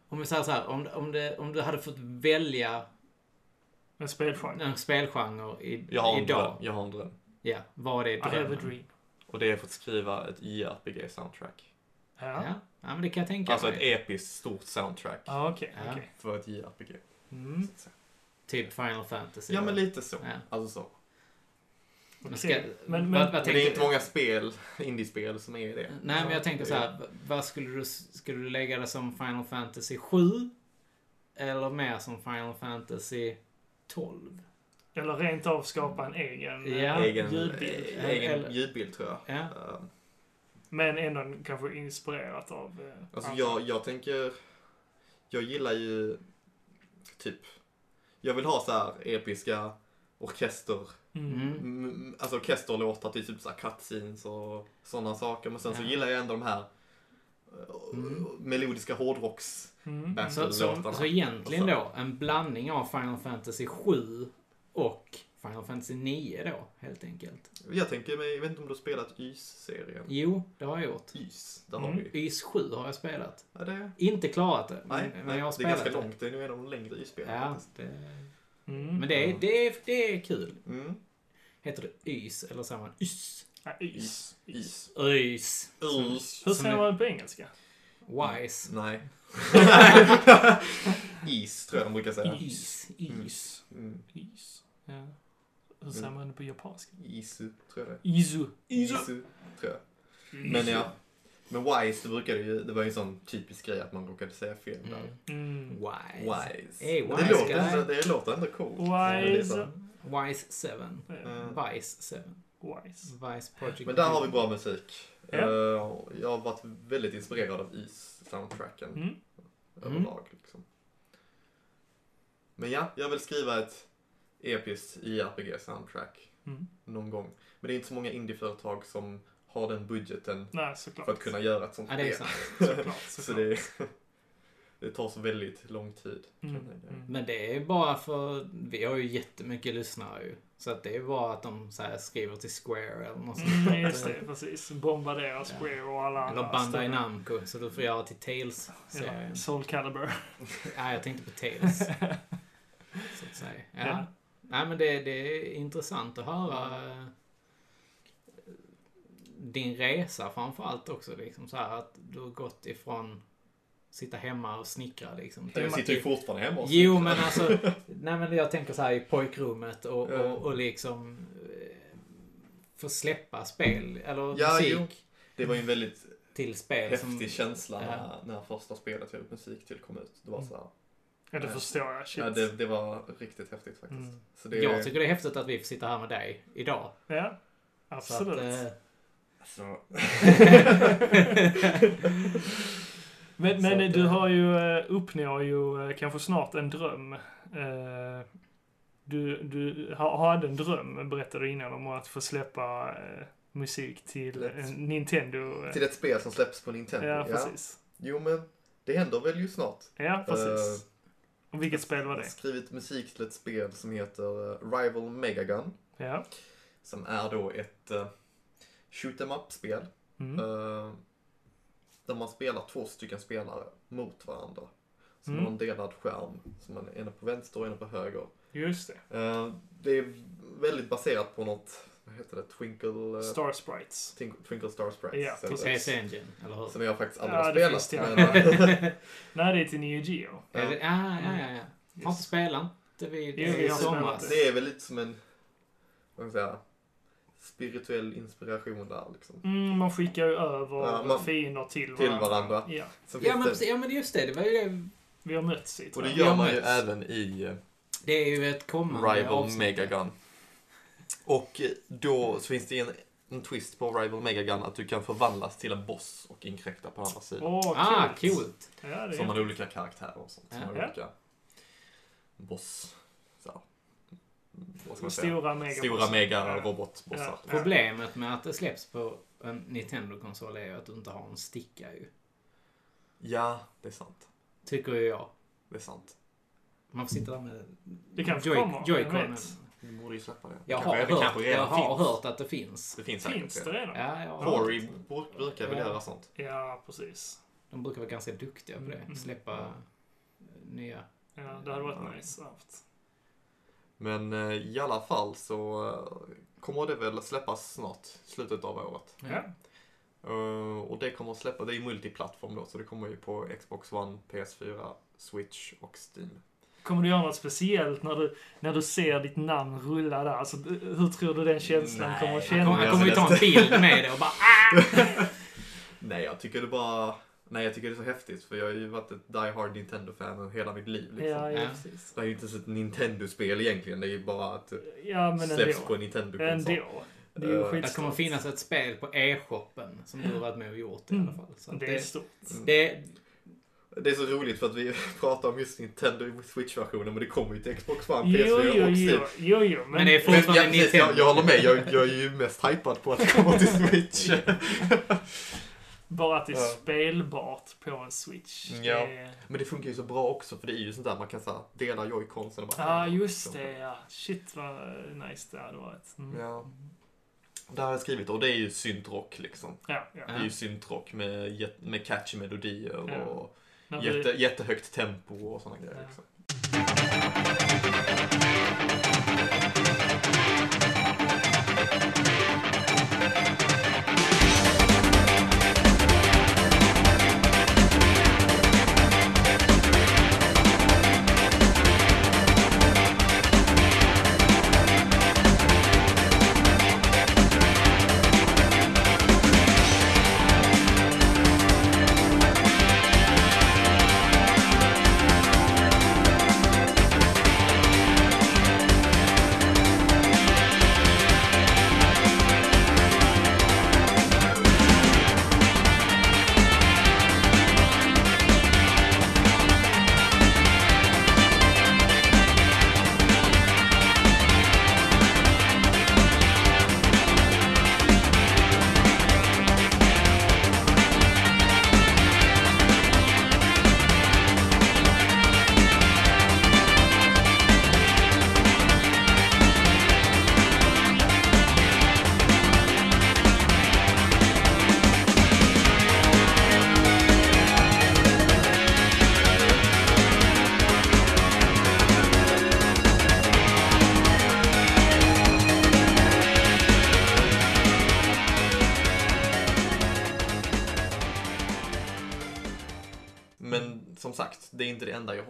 om vi säger så här, om, om, det, om du hade fått välja En spelgenre? en spelgenre i, Jag har en idag. dröm. Jag har en dröm. Ja, vad är I have a drömmen? dream. Och det är att skriva ett JRPG-soundtrack. Ja. Ja. Ja, men det kan jag tänka Alltså ett mig. episkt stort soundtrack Ja, okej. Ja. okej. för ett JRPG. Mm. så att säga. Typ Final Fantasy. Ja, men lite så. Ja. Alltså så. Men ska, Okej. Men- vad, men- vad Men det är inte många spel, indiespel, som är det. Nej, men jag tänker så här. v- Vad skulle du, skulle du lägga det som Final Fantasy 7? Eller mer som Final Fantasy 12? Eller rent av skapa en egen eh, Ja. Egen, ljudbild. eh, egen Eller- ljudbild tror jag. Ja. Ehm, Men ändå kanske inspirerat av... eh, Alltså jag, jag tänker, jag gillar ju typ, jag vill ha så här episka orkester, Mm. Mm. alltså orkesterlåtar till typ så här cutscenes och sådana saker. Men sen så Ja. gillar jag ändå de här eh, Mm. melodiska hårdrocks. Mm. Så, så, så egentligen så- då, en blandning av Final Fantasy 7 och Final Fantasy 9 då, helt enkelt. Jag tänker mig, jag vet inte om du har spelat YS-serien? Jo, det har jag gjort. YS, där Mm. har vi. YS 7 har jag spelat. Ja, det, Inte klarat det, nej, men, nej, jag har det är spelat ganska det. långt. Det är nog en av de längre YS-spelen Ja, det, Mm. men det är, det, är, det är kul. Mm. Heter det YS eller säger man YS? Ja, is. YS. YS. YS. Hur säger man det på engelska? Wise. Nej. Is tror jag de brukar säga. Is. Is. Mm. Is. Ja. Hur säger man det på japanska? Isu, tror jag det är. Izu. Isu, tror jag. Men ja. Men Wise, det brukade ju, det var ju en sån typisk grej att man råkade säga fel där. Mm. Mm. Wise. Wise. Hey, wise det, låter guy. ändå, det låter ändå coolt. Wise. Wise 7. Ja, Mm. Vice 7. Wise. Vice Project. Men där har vi bra musik. Ja. Eh, Jag har varit väldigt inspirerad av Is-soundtracken Mm. överlag. Liksom. Men ja, jag vill skriva ett episkt IRPG-soundtrack Mm. någon gång. Men det är inte så många indieföretag som har den budgeten Nej, för att kunna göra ett sånt Ja, det är spel. sant. Såklart, Så det, det tar så väldigt lång tid. Mm. Mm. Men det är bara för, vi har ju jättemycket lyssnare ju. Så att det är bara att de så här skriver till Square eller något sånt. Mm, just det, precis. Bombardera Square och alla Eller andra Bandai stora- Namco, så du får göra till Tales-serien. Ja, Soul Calibur. Nej, jag tänkte på Tales. så att säga. Ja. Nej, men det, det är intressant att höra eh, din resa framförallt också. Liksom så här att du har gått ifrån sitta hemma och snickra liksom. Jag sitter ju fortfarande hemma och Jo, snickrar. men alltså, nej men jag tänker så här i pojkrummet och, och, och liksom eh, få släppa spel, eller Ja, musik jo. Det var ju en väldigt till spel häftig som... känsla Ja. när, när första spelet jag gjort musik till kom ut. Det var så här, Ja, det Ja. förstår jag. Shit. ja, det, det var riktigt häftigt faktiskt. Mm. Så det, Jag tycker det är häftigt att vi får sitta här med dig idag. Ja, Så absolut. att, eh, alltså, men men att, du eh, har ju, eh, uppnår ju eh, kanske snart en dröm. Eh, Du, du ha- hade en dröm, berättade du innan, om att få släppa eh, musik till en Nintendo. eh, till ett spel som släpps på Nintendo. Ja, precis. Jo, men det händer väl ju snart. Ja, precis. Eh, vilket spel var Jag har det? skrivit musik till ett spel som heter eh, Rival Megagun. Ja. Som är då ett uh, shoot em up-spel. Mm. eh, där man spelar två stycken spelare mot varandra. Så Mm. har en delad skärm. Så man är ena på vänster och ena på höger. Just det. Eh, det är väldigt baserat på något, vad heter det, Twinkle, eh, Star Sprites. Twinkle, Twinkle Star Sprites. Ja, PC Engine, eller hur? Som jag faktiskt Ja, aldrig har det spelat. finns men, det, eh, Nej, det är till Neo Geo. Det, ah, ja, ja, ja. Har inte spelat inte vid Jo, vi i har somras. det är väl lite som en, vad ska jag säga, spirituell inspiration där liksom. Mm, man skickar ju över Ja, man- fiender till till varandra. varandra. Ja, Ja men, det, precis, ja men just det, det var ju det. vi har mötts i och det gör man ju även i eh, Det är ju ett kommande Rival avsnitt. Megagun. Och då så finns det en, en twist på Rival Megagun att du kan förvandlas till en boss och inkräkta på andra sidan. Åh, Ah, coolt. coolt. Ja, det Som har olika karaktärer och sånt. Som Ja. har Ja. olika boss... Så, här, vad ska man säga? stora mega Stora mega Ja. robotbossar. Ja. Problemet med att det släpps på en Nintendo-konsol är ju att du inte har en sticka ju. Ja, det är sant. Tycker ju jag. Det är sant. Man får sitta där med Det kanske Joy- kommer, Joy-Conen. vem vet? Vi borde ju släppa det. Jag kanske, har, det hört, jag har hört att det finns. Det finns säkert Finns det redan? Ja, jag bru- brukar väl Ja. göra sånt. Ja, precis. De brukar vara ganska duktiga på det. Mm. Släppa Ja. eh, nya. Ja, det hade varit nice haft. Men eh, i alla fall så eh, kommer det väl släppas snart, slutet av året. Ja. Och det kommer att släppa, det är ju multiplattform då, så det kommer ju på Xbox One, PS4, Switch och Steam. Kommer du göra något speciellt när du, när du ser ditt namn rulla där? Alltså, hur tror du den känslan Nej, kommer att kännas? han kommer ju ta en bild med det och bara ah! Nej, jag tycker det bara... Nej, jag tycker det är så häftigt för jag har ju varit ett Die Hard Nintendo-fan hela mitt liv liksom. Ja, ja, precis. Det är ju inte ens ett Nintendo-spel egentligen, det är ju bara att det Ja, men släpps ändå. på en Nintendo-konsol. Det Eh, Det kommer finnas ett spel på e-shoppen som du har varit med och gjort i Mm. alla fall. Så att Det är stort. det, Det är så roligt för att vi pratar om just Nintendo Switch-versionen men det kommer ju till Xbox One, Jo, PS4 jo, och Steam. jo, jo, jo, men... Men det är Men fortfarande jag, precis, Nintendo. jag, jag håller med, jag, jag är ju mest hypad på att det kommer till Switch. Bara att det är Ja. spelbart på en Switch. Ja. Det... Men det funkar ju så bra också för det är ju sånt där man kan så här, dela joyconsen och bara... Ja, just det. Ja. Shit vad nice det hade varit. Mm. Ja. Det har jag skrivit och det är ju syntrock liksom. Ja, ja. Det är ju syntrock med, med catchy melodier Ja. och jätte, jättehögt tempo och sådana grejer. Ja. Liksom.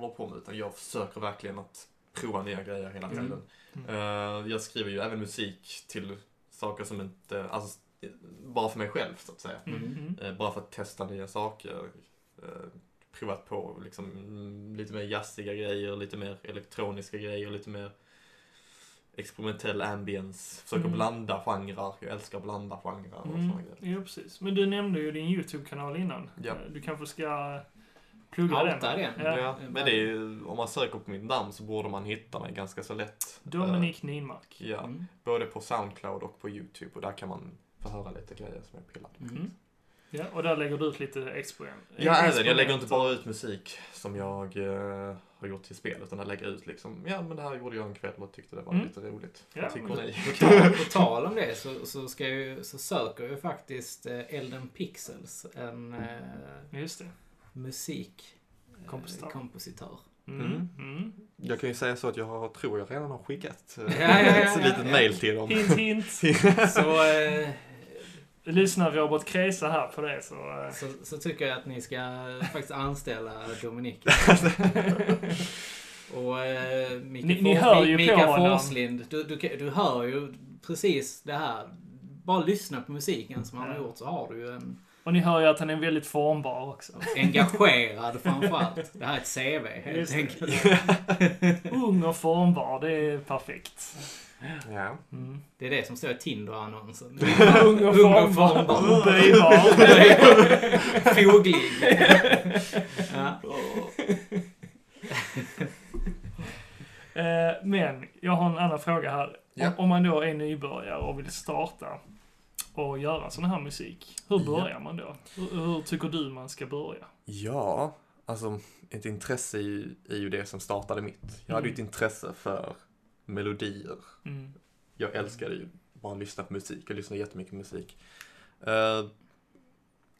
Håller på med utan jag försöker verkligen att prova nya grejer hela Mm. tiden. Mm. Eh, jag skriver ju även musik till saker som inte, alltså bara för mig själv så att säga. Mm. Mm. Eh, bara för att testa nya saker. Eh, provat på liksom mm, lite mer jazziga grejer, lite mer elektroniska grejer, lite mer experimentell ambience. Försöker Mm. blanda genrer. Jag älskar att blanda genrer och Mm. sådana grejer. Ja, precis. Men du nämnde ju din YouTube-kanal innan. Ja. Du kanske ska plugga den? den. Ja. Ja, men det är, ju- om man söker på mitt namn så borde man hitta mig ganska så lätt. Dominik Ninmark. Eh, ja, Mm. både på Soundcloud och på YouTube och där kan man få höra lite grejer som jag pillar med. Mm. Ja, och där lägger du ut lite experiment. Ja, även. Jag lägger inte bara ut musik som jag eh, har gjort till spel, utan jag lägger ut liksom, ja men det här gjorde jag en kväll och tyckte det var Mm. lite roligt. Ja, Vad tycker men ni? På på tal om det så, så, ska jag, så söker jag ju faktiskt eh, Elden Pixels, en eh, Just det. Musik eh. Mm. Mm. Mm. Jag kan ju säga så att jag har, tror jag redan har skickat Ja, eh, ja, ja, ett ja, litet ja. mail till dem. Hint, hint. Så, eh, Lyssnar Robert Kresa här på det så... eh, så, så tycker jag att ni ska faktiskt anställa Dominik. Och eh, Mika, Ni- ni hör ju Mika på honom. Forslind, du, du, du hör ju precis det här. Bara lyssna på musiken som han har gjort så har du ju en Och ni hör ju att han är väldigt formbar också. engagerad framförallt. Det här är ett CV helt enkelt. Ung och formbar, det är perfekt. Ja. Mm. Det är det som står i Tinder-annonsen. Ung och formbar. Böjbar. Foglig. Ja. Eh, Men jag har en annan fråga här. Ja. Om, om man då är nybörjare och vill starta och göra sån här musik, hur Ja. börjar man då? Hur, hur tycker du man ska börja? Ja, alltså ett intresse är ju, är ju det som startade mitt. Jag hade ju ett intresse för melodier. Mm. Jag älskade ju bara att lyssna på musik. Jag lyssnar jättemycket på musik. Uh,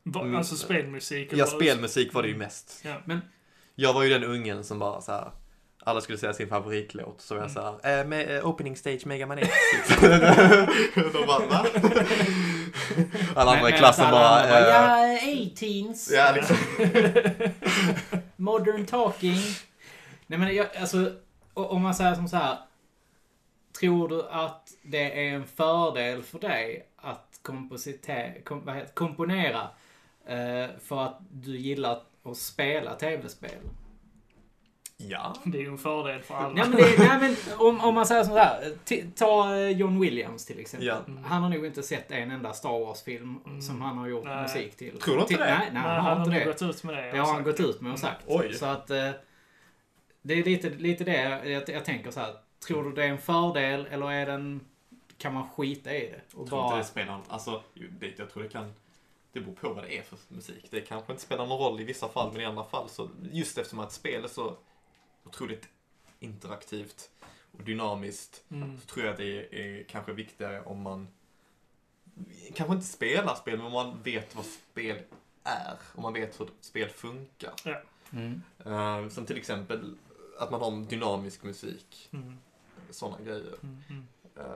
Va, Mm. Alltså spelmusik? ja, spelmusik var det ju mest. Ja. Men- Jag var ju den ungen som bara så här. Alla skulle säga sin favoritlåt. Så var jag Mm. såhär, eh, med, eh, opening stage Mega Man X. De bara, va? Alla andra i klassen bara, eh, ja, 18s. ja liksom. Modern talking. Nej men jag, alltså, o- om man säger som så här. Tror du att det är en fördel för dig att komposite, kom, vad heter, komponera eh, för att du gillar att spela tv-spel? Ja. Det är ju en fördel för alla. Nej men, det, nej, men om, om man säger så här. Ta eh, John Williams till exempel. Ja. Han har nog inte sett en enda Star Wars-film Mm. som han har gjort Nej. musik till. Tror du inte till, det? Nej, nej, Nej, han har inte nog det. gått ut med det. Det har han gått ut med och sagt. Oj. Så att eh, det är lite, lite det jag, jag tänker så här. Tror du det är en fördel eller är den, kan man skita i det? Och Jag tror inte bara, det spelar någon, alltså, det, jag tror det kan, det beror på vad det är för musik. Det kanske inte spelar någon roll i vissa fall, men i andra fall så, just eftersom att spel är så otroligt interaktivt och dynamiskt, Mm. så tror jag att det är kanske viktigare om man kanske inte spelar spel, men om man vet vad spel är. Om man vet hur spel funkar. mm, Uh, som till exempel att man har dynamisk musik, Mm. sådana grejer. Mm. Mm. Eh,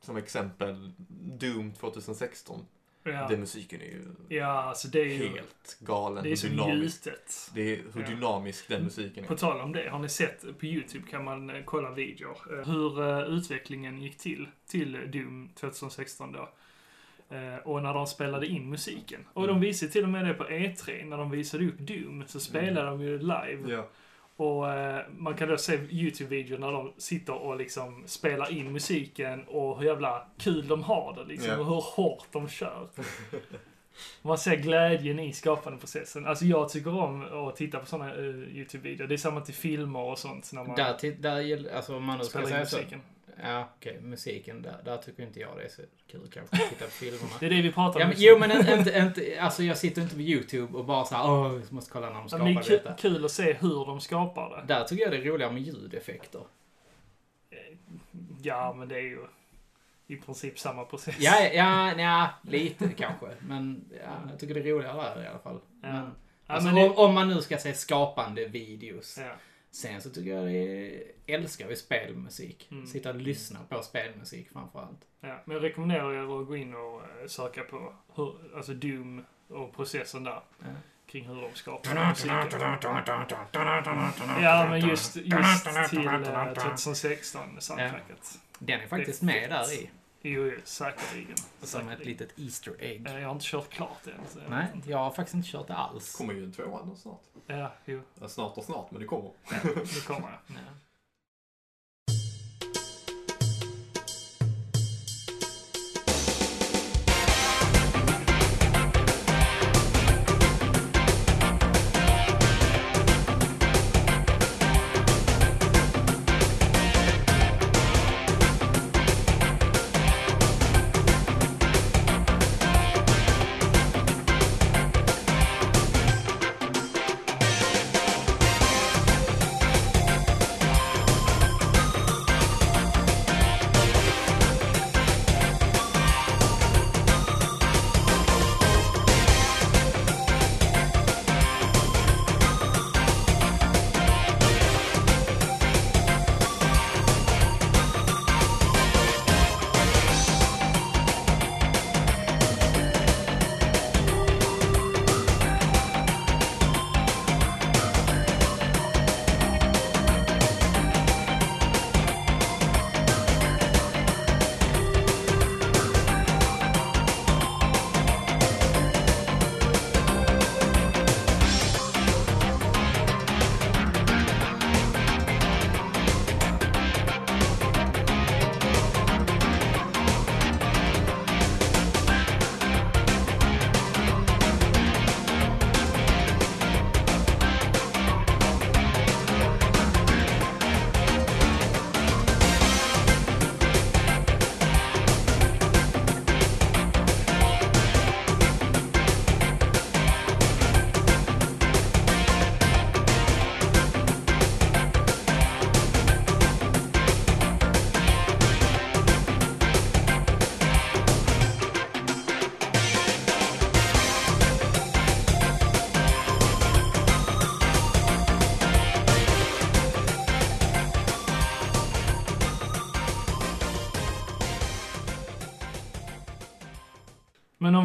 som exempel Doom 2016. Ja. Den musiken är ju ja, alltså det är ju... helt galen. Det är så dynamisk, gjutet. det är hur Ja. dynamisk den musiken På är. tal om det, har ni sett på YouTube kan man eh, kolla videor eh, hur eh, utvecklingen gick till, till Doom 2016 då. Och när de spelade in musiken. Och de Mm. visade till och med det på E3, när de visade upp Doom, så spelade de ju live. Ja. Och eh, man kan då se YouTube-videor när de sitter och liksom spelar in musiken och hur jävla kul de har det liksom. Ja. Och hur hårt de kör. Man ser glädjen i skapandeprocessen. Alltså jag tycker om att titta på sådana uh, YouTube-videor. Det är samma till filmer och sånt. När man där, där gäller, alltså om man nu ska spelar in säga så. Ja, okej, musiken, där, där tycker inte jag det är så kul kanske att titta på filmerna. Det är det vi pratar Ja, om. men, jo men inte, inte, alltså jag sitter inte på YouTube och bara såhär, åh, jag måste kolla när de Ja, skapar men det är kul, detta. kul att se hur de skapar det. Där tycker jag det är roligare med ljudeffekter. Ja, men det är ju i princip samma process. Ja, ja, ja, lite kanske. Men ja, jag tycker det är roligare där i alla fall. Ja. Men, Ja, alltså, men det- om, om man nu ska se skapande videos. Ja. Sen så tycker jag det är, älskar vi spelmusik. Mm. Sitta och lyssna på spelmusik framförallt. Ja, men jag rekommenderar er att gå in och eh, söka på hur, alltså Doom och processen där. Ja. Kring hur de skapar musiken. Ja, men just, just till eh, 2016 soundtracket. Den är faktiskt Det med där i. Jo, jo, säkerligen. Som ett litet Easter egg. Eh, Jag har inte kört klart det än. så jag Nej, jag har faktiskt inte kört det alls. kommer ju en tvåa snart. Ja, jo, Ja, snart och snart, men det kommer. det kommer jag. Ja.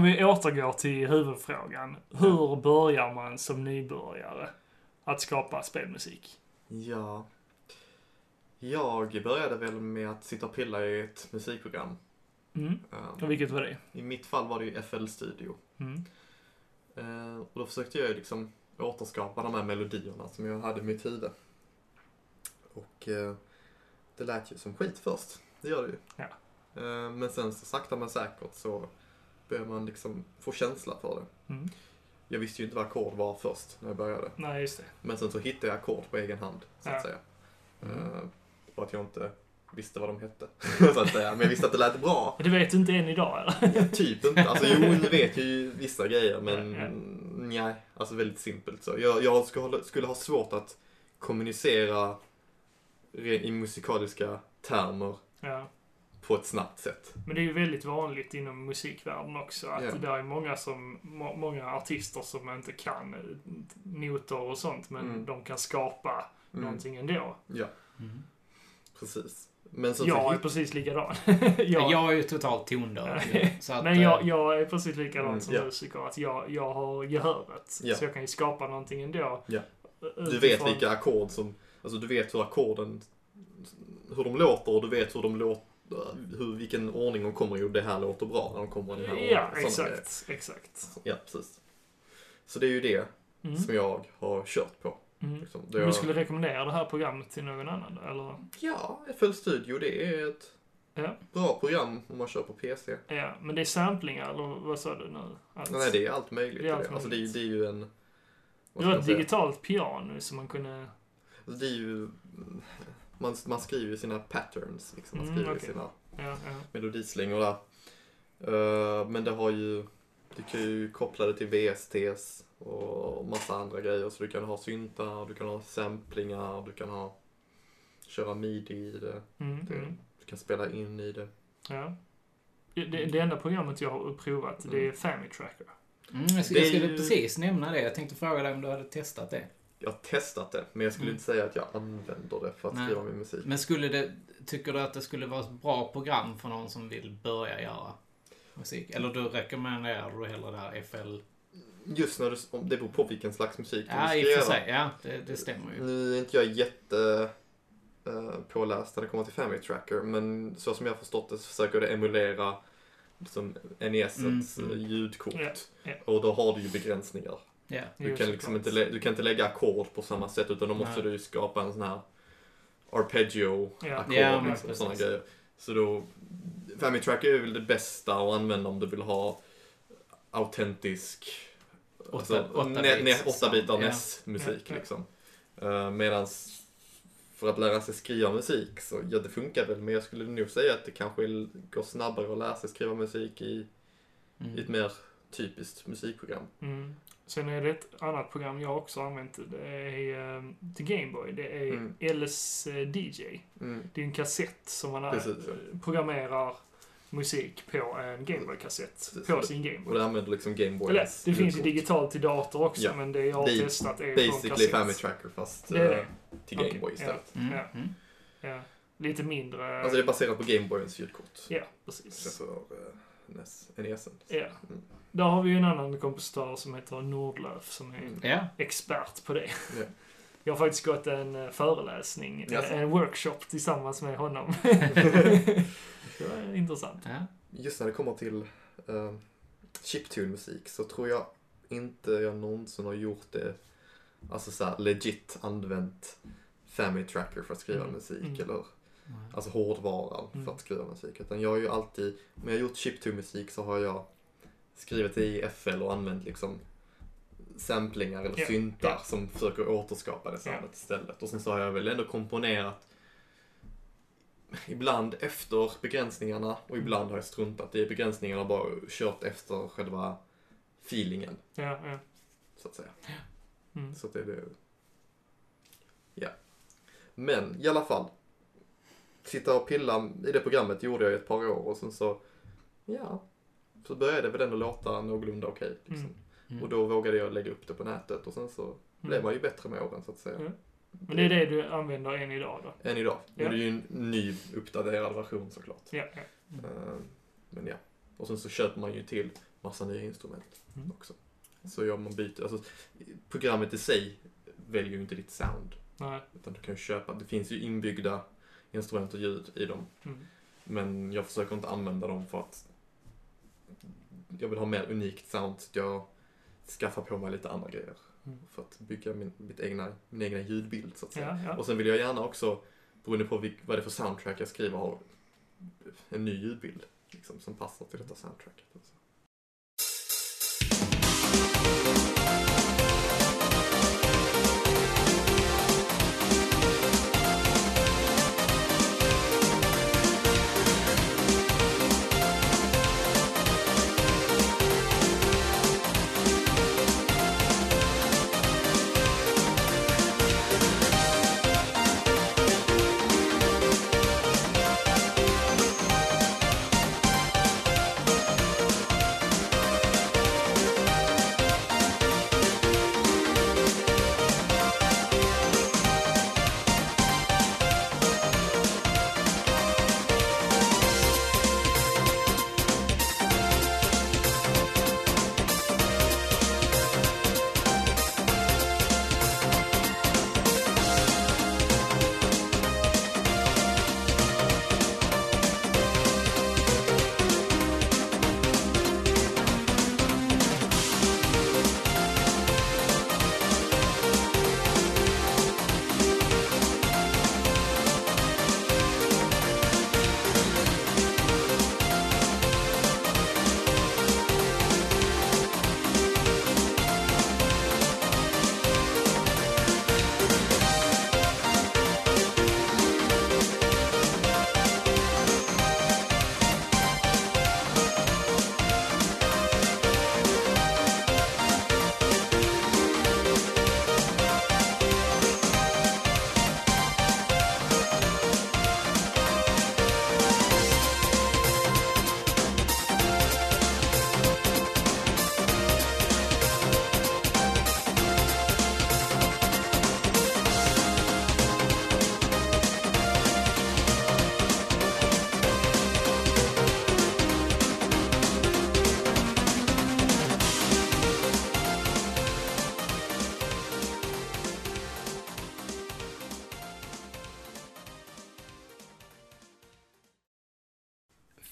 Vi återgår till huvudfrågan. Hur börjar man som nybörjare att skapa spelmusik? Ja. Jag började väl med att sitta och pilla i ett musikprogram. Mm. Um, Och vilket var det? I mitt fall var det ju FL Studio. Mm. Eh, och då försökte jag ju liksom återskapa de här melodierna som jag hade i mitt huvud. Och eh, det lät ju som skit först. Det gör det ju. Ja. Eh, men sen så sakta men säkert så börjar man liksom få känsla för det. Mm. Jag visste ju inte vad ackord var först när jag började. Nej, just det. Men sen så hittade jag ackord på egen hand, så att Ja. säga. Mm. Eh, och att jag inte visste vad de hette, så att säga. Men jag visste att det lät bra. Det vet du inte än idag, eller? Ja, typ inte. Alltså jo, nu vet jag ju vissa grejer, men Ja, ja. nej. Alltså väldigt simpelt så. Jag, jag skulle, ha, skulle ha svårt att kommunicera i musikaliska termer Ja. På ett snabbt sätt. Men det är ju väldigt vanligt inom musikvärlden också att Ja. det där är många, som, må, många artister som inte kan eh, noter och sånt, men Mm. de kan skapa Mm. någonting ändå. Ja, Mm. precis. Men sen Jag så är hit- precis likadan. Jag, jag, är ju totalt tondöv. men jag, eh, jag är precis likadan Mm, som ja. musiker, att jag, jag har gehöret. Ja. Så jag kan ju skapa någonting ändå. Ja. Utifrån- Du vet vilka ackord som, alltså du vet hur ackorden, hur de låter och du vet hur de låter, hur, vilken ordning de kommer i och det här låter bra när de kommer i den här ordningen. Ja, Sådana grejer. exakt. Exakt. Ja, precis. Så det är ju det Mm. som jag har kört på. Mm. Liksom. Du skulle rekommendera det här programmet till någon annan, eller? Ja, FL Studio det är ett Ja. bra program om man kör på PC. Ja, men det är samplingar, eller vad sa du nu? Att, Nej, det är allt möjligt. Det är allt det. Alltså, det, är, ju- möjligt. det är ju en... Det var ett digitalt piano som man kunde... Alltså, det är ju... Man, man skriver ju sina patterns, liksom. Man Mm, skriver okej. sina Ja, ja. melodislingor där. Eh, men det har ju... Du kan ju koppla det till VSTs och massa andra grejer. Så du kan ha syntar, du kan ha samplingar, du kan ha... Köra midi i det. Mm, det mm, Du kan spela in i det. ja. Det, det enda programmet jag har provat, det är Family Tracker. Mm, jag, sk- Det är jag skulle ju- precis nämna det. Jag tänkte fråga dig om du hade testat det. Jag har testat det, men jag skulle Mm. inte säga att jag använder det för att Nej. skriva min musik. Men skulle det, tycker du att det skulle vara ett bra program för någon som vill börja göra musik? Eller du rekommenderar du hellre det här FL? Just när du, det beror på vilken slags musik Ja, du ska göra. sig. Ja, det, det stämmer ju. Nu är inte jag jätte eh, påläst när det kommer till Family Tracker, men så som jag har förstått det så försöker det emulera liksom NESets Mm, mm. ljudkort. Ja, ja. Och då har du ju begränsningar. Ja. Du kan, liksom inte du kan inte lägga ackord på samma sätt utan då måste Nej. du skapa en sån här arpeggio-ackord. Ja, men liksom, precis. grejer. Så då, Family Tracker är väl det bästa att använda om du vill ha autentisk Åtta- åtta ne, ne, bits åtta bitar. NES-musik Ja, ja. liksom. Uh, medans för att lära sig skriva musik så ja, det funkar väl men jag skulle nog säga att det kanske går snabbare att lära sig skriva musik i, Mm. i ett mer typiskt musikprogram. Mm. Sen är det ett annat program jag också har använt. Det är um, till Gameboy. Det är Mm. LSDJ. Mm. Det är en kassett som man Precis, eh, programmerar musik på en Gameboy-kassett. På sin Och Gameboy. det använder liksom Gameboy. Eller, det finns ju digitalt till dator också, Ja. men det jag har Det är testat är på en Basically kassett. Family Tracker fast Det är eh, det. till Gameboy istället. Mm. Ja. Mm. Ja. Lite mindre... Alltså det är baserat på Gameboyens ljudkort. Ja, precis. För uh, NES, NESen. Ja. Mm. Där har vi ju en annan kompositör som heter Nordlöf som är Mm. Ja. expert på det. Ja. Jag har faktiskt gått en eh, föreläsning, eh, Jaså? en workshop tillsammans med honom. det var intressant. Ja. Just när det kommer till uh, chiptune-musik så tror jag inte jag någonsin har gjort det, alltså såhär legit använt Family Tracker för att skriva Mm. musik Mm. eller alltså hårdvaran Mm. för att skriva musik. Utan jag har ju alltid, om jag har gjort chiptune-musik så har jag skrivit det i FL och använt liksom samplingar eller Ja, syntar ja. som försöker återskapa det soundet istället. Och sen så har jag väl ändå komponerat ibland efter begränsningarna och ibland har jag struntat i begränsningarna och bara kört efter själva feelingen, Ja, ja. så att säga. Mm. Så att det är det. Ja. Men i alla fall. Sitta och pilla i det programmet gjorde jag i ett par år och sen så, ja. Så började det väl ändå låta någorlunda okej. liksom. Mm. Mm. Och då vågade jag lägga upp det på nätet och sen så blev man ju bättre med åren så att säga. Mm. Men det är det du använder än idag då? Än idag. Ja. är det ju en ny uppdaterad version såklart. Ja, ja. Eh, Men ja. Och sen så köper man ju till massa nya instrument Mm. också. Så ja, man byter, alltså programmet i sig väljer ju inte ditt sound. Nej. Utan du kan ju köpa, det finns ju inbyggda instrument och ljud i dem. Mm. Men jag försöker inte använda dem för att jag vill ha mer unikt sound. Så jag skaffar på mig lite andra grejer. Mm. För att bygga min, mitt egna, min egna ljudbild så att säga. Ja, ja. Och sen vill jag gärna också, beroende på vilk, vad det är för soundtrack jag skriver, ha en ny ljudbild. Liksom, som passar till detta soundtracket.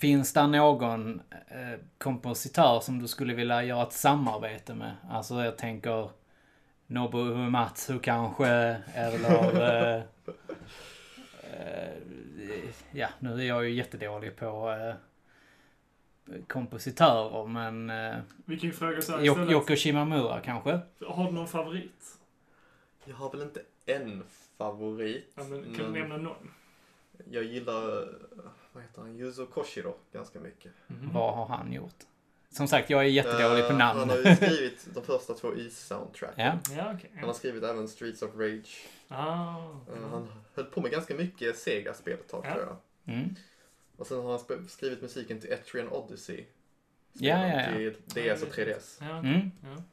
Finns det någon eh, kompositör som du skulle vilja göra ett samarbete med? Alltså jag tänker Nobuo Uematsu kanske, eller... Eh, eh, ja, nu är jag ju jättedålig på eh, kompositörer, men... Eh, Vi kan ju fråga så här Yoko, istället. Yoko Shimamura kanske? Har du någon favorit? Jag har väl inte en favorit. Ja, men, kan du nämna någon? Jag gillar, vad heter han, Yuzo Koshiro ganska mycket. Mhm. Vad har han gjort? Som sagt, jag är jättedålig på Eh, namn. Han har ju skrivit de första två Is-soundtracken. Ja. Ja, okej. Han har skrivit även Streets of Rage. Ah. Eh, Han höll på med ganska mycket Sega-spel ett tag Ja. tror jag. Mm. Och sen har han skrivit musiken till Etrian Odyssey. Ja, ja, ja. Till DS och 3DS. Ja, okej. Mm. ja.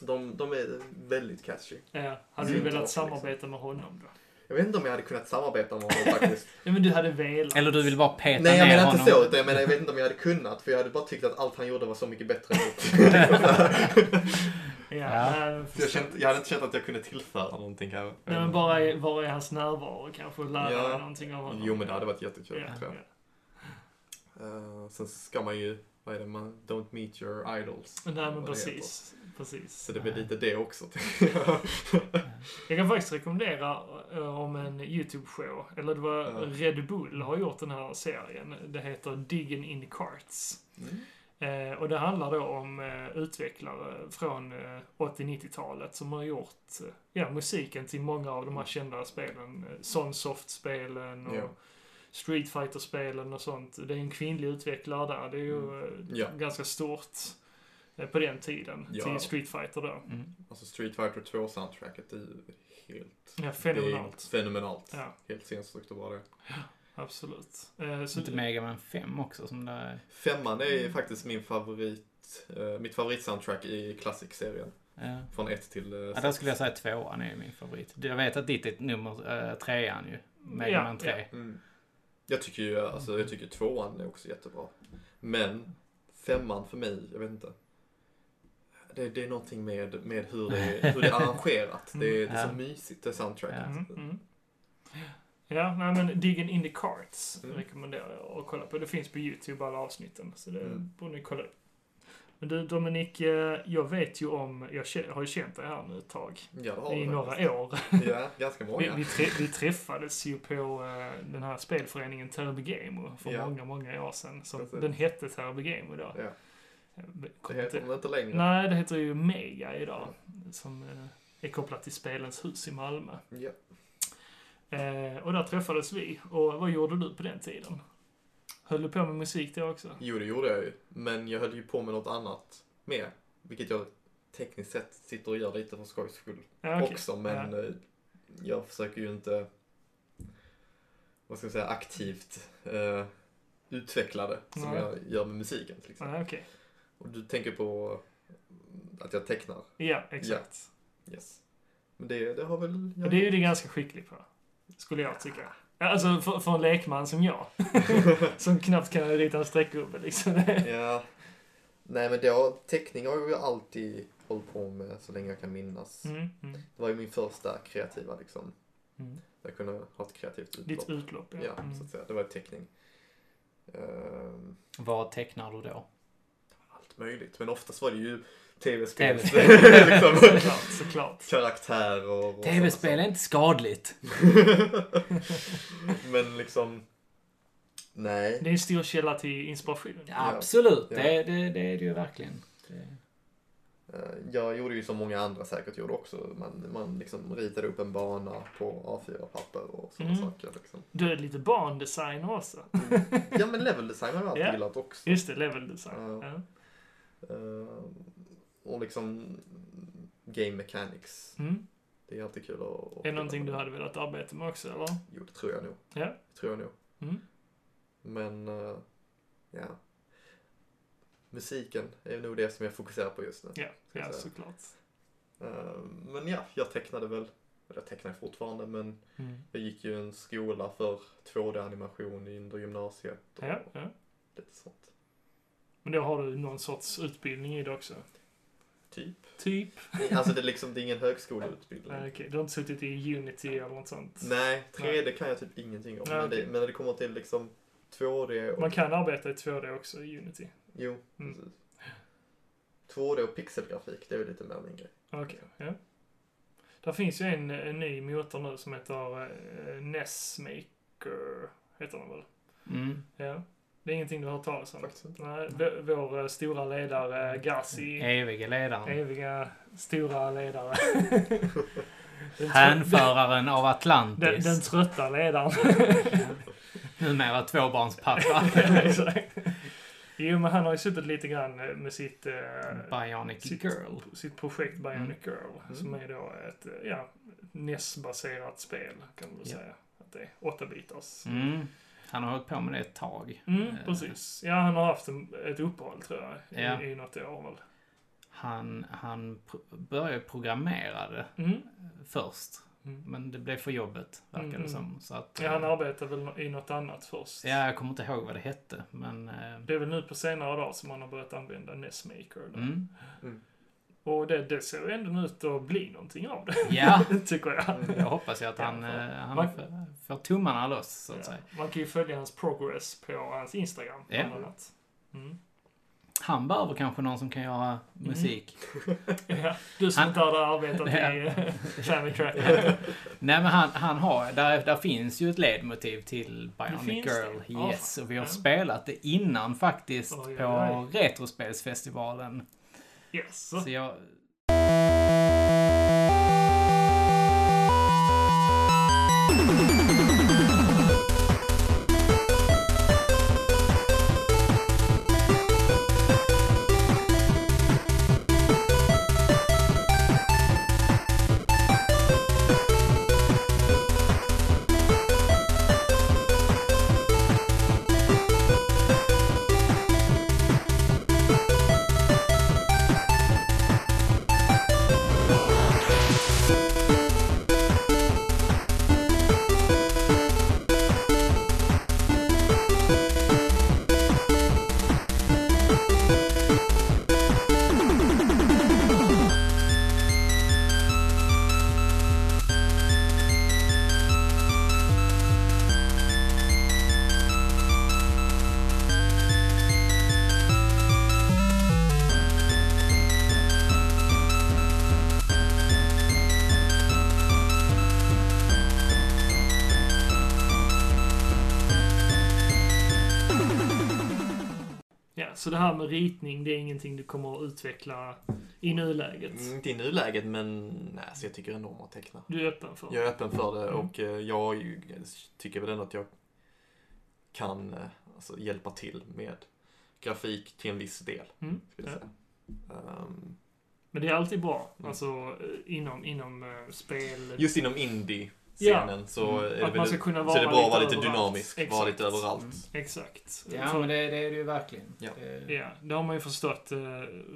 De, de är väldigt catchy. ja. Hade du velat liksom. samarbeta med honom då? Jag vet inte om jag hade kunnat samarbeta med honom faktiskt. Ja, men du hade velat. Eller du vill bara peta Nej, jag menar honom? inte så. Utan jag menar, jag vet inte om jag hade kunnat. För jag hade bara tyckt att allt han gjorde var så mycket bättre Ja, Ja. jag känt, jag hade inte känt att jag kunde tillföra någonting här. Nej, men bara är, var är hans närvaro kanske och lära Ja. dig någonting av honom. Jo, men det hade varit jättekul ja, tror jag. ja. Eh, sen ska man ju, vad är det, man, don't meet your idols. Nej, men precis. Precis. Så det blir lite det också. Jag kan faktiskt rekommendera eh, om en YouTube-show, eller det var. Red Bull har gjort den här serien. Det heter Digging in Carts. Mm. Eh, och det handlar då om eh, utvecklare från eh, 80-90-talet som har gjort ja, musiken till många av de här kända spelen. Sunsoft-spelen och Ja. Street Fighter-spelen och sånt. Det är en kvinnlig utvecklare där. Det är ju Ja. ganska stort på den tiden. Ja. Till Street Fighter då. Mm. Alltså Street Fighter 2-soundtracket är ju helt... Ja, fenomenalt. Det är fenomenalt. Ja, Helt sinnessjukt att vara det. absolut. Eh, så, Inte Mega Man 5 också som det är. Femman är faktiskt min favorit, eh, mitt favoritsoundtrack i Classic-serien. Ja. Från ett till eh, Ja, där skulle jag säga tvåan är min favorit. Jag vet att ditt är nummer äh, trean ju. Mega Ja, Man 3. Mm. Jag tycker ju, alltså jag tycker tvåan är också jättebra. Men femman för mig, jag vet inte. Det, det är någonting med, med hur, det, hur det är arrangerat. Det, är- det är så Ja. mysigt, det soundtracket. Mm, mm. Ja, nej men Digging in the Carts Mm. rekommenderar jag att kolla på. Det finns på YouTube alla avsnitten, så det Mm. borde ni kolla upp. Men du Dominik, eh, jag vet ju om, jag har ju känt dig här nu ett tag. Ja, det I några faktiskt. år. Ja, ganska Vi, många. vi, trä, vi träffades ju på eh, den här spelföreningen Terrible Game för Ja. många, många år sedan. Som, den hette Terrible Game då. Ja. Det heter den inte längre. Nej, det heter ju Mega idag. Som eh, är kopplat till Spelens hus i Malmö. Ja. Eh, och där träffades vi. Och vad gjorde du på den tiden? Höll du på med musik då också? Jo, det gjorde jag ju. Men jag höll ju på med något annat med. Vilket jag tekniskt sett sitter och gör lite för skojs skull Ja, okej. också. Men Ja. eh, jag försöker ju inte, vad ska jag säga, aktivt eh, utveckla det som Nej. jag gör med musiken till exempel. Ja, okej. Och du tänker på att jag tecknar? Ja, exakt. Yes. Men det, det har väl jag Och det är ju du ganska skicklig på. Skulle jag tycka. Ja, Alltså för, för en lekman som jag. som knappt kan rita en streckgubbe liksom. Ja. Nej men det har, teckning har jag ju alltid hållit på med så länge jag kan minnas. Mm, mm, Det var ju min första kreativa liksom. mm. Jag kunde ha ett kreativt utlopp. Ditt utlopp, ja. Ja, Mm. så att säga. Det var teckning. Ehm, Vad tecknar du då? Allt möjligt. Men oftast var det ju tv-spel. TV-spel. liksom, Såklart, såklart. karaktärer och TV-spel är inte skadligt. Men liksom... Nej. Det är en stor källa till inspiration. Absolut, Ja. Det, det, det är det ju verkligen. Det, Eh, Jag gjorde ju som många andra säkert gjorde också. Man, man liksom ritade upp en bana på A4-papper och sådana Mm. saker. Liksom. Du är lite barndesigner också. Ja men level design har jag alltid Ja. gillat också. Just det, level design. Ja. Ja. Eh, och liksom game mechanics. Mm. Det är alltid kul att... Är det någonting du hade velat arbeta med också, eller? Jo, det tror jag nog. Ja. Det tror jag nog. Mm. Men, eh, ja. Musiken är nog det som jag fokuserar på just nu. Ja, ja såklart. Eh, men ja, jag tecknade väl, eller jag tecknar fortfarande, men Mm. jag gick ju en skola för 2D-animation under gymnasiet och Ja, ja. lite sånt. Men då har du någon sorts utbildning i det också? Typ. Typ? Alltså det är liksom, det är ingen högskoleutbildning. Nej, okej. Du har inte suttit i Unity eller något sånt? Nej, 3D kan jag typ ingenting om. Nej, men, det, men när det kommer till liksom 2D och... Man kan arbeta i 2D också i Unity? Jo, Mm. precis. 2D och pixelgrafik, det är väl lite mer min grej. Okej, ja. Där finns ju en, en ny motor nu som heter uh, Nessmaker, heter den väl? mm. Ja. Det är ingenting du har hört talas om? Faktiskt inte. Nej, vår eh, stora ledare Gassi, Evige ledaren. eviga stora ledare. Den Hänföraren av den, Atlantis. den trötta ledaren. Numera tvåbarnspappa. Jo, men han har ju suttit lite grann eh, med sitt, eh, Bionic sitt, Girl. sitt projekt Bionic Mm. Girl. Mm. Som är då ett, eh, ja, NES-baserat spel kan man väl Ja. säga. Att det är 8 bitars. Mm. Han har hållit på med det ett tag. Mm, Eh, precis. Ja, han har haft en, ett uppehåll tror jag. I, Ja. i något år väl. Han, han pro- började programmera det Mm. först. Mm. Men det blev för jobbet, verkar Mm, det som. Så att, Ja, han eh, arbetar väl i något annat först. ja, jag kommer inte ihåg vad det hette, men... eh, Det är väl nu på senare dagar som han har börjat använda NES-maker. då. Mm. Och det, det ser ju ändå ut att bli någonting av det. Ja, tycker jag. jag hoppas ju att han, Ja, eh, han Man- får, tummarna loss, så att Ja. säga. Man kan ju följa hans progress på hans Instagram. Ja. bland annat. Mm. Han behöver kanske någon som kan göra musik. Ja, du som Han- inte hade arbetat i eh, Family Track. Nej men han, han har, där, där finns ju ett ledmotiv till Bionic Girl. det? Yes, och vi har spelat det innan faktiskt oj, på Retrospelsfestivalen. Yes. Så jag... Det med ritning, det är ingenting du kommer att utveckla i nuläget? Mm, Inte i nuläget, men nej, så jag tycker ändå om att teckna. Du är öppen för? Jag är öppen för det Mm. och eh, jag tycker väl ändå att jag kan eh, alltså, hjälpa till med grafik till en viss del. Mm. Ja. Ehm, Men det är alltid bra, Mm. alltså eh, inom, inom spel. just inom indie-scenen så Mm. är det, Att man väl, ska kunna så vara är det bra att vara lite dynamisk, Exakt. vara lite överallt. Mm. Exakt. Ja, För- men det, det är det ju verkligen. Ja. Det- Ja, det har man ju förstått eh,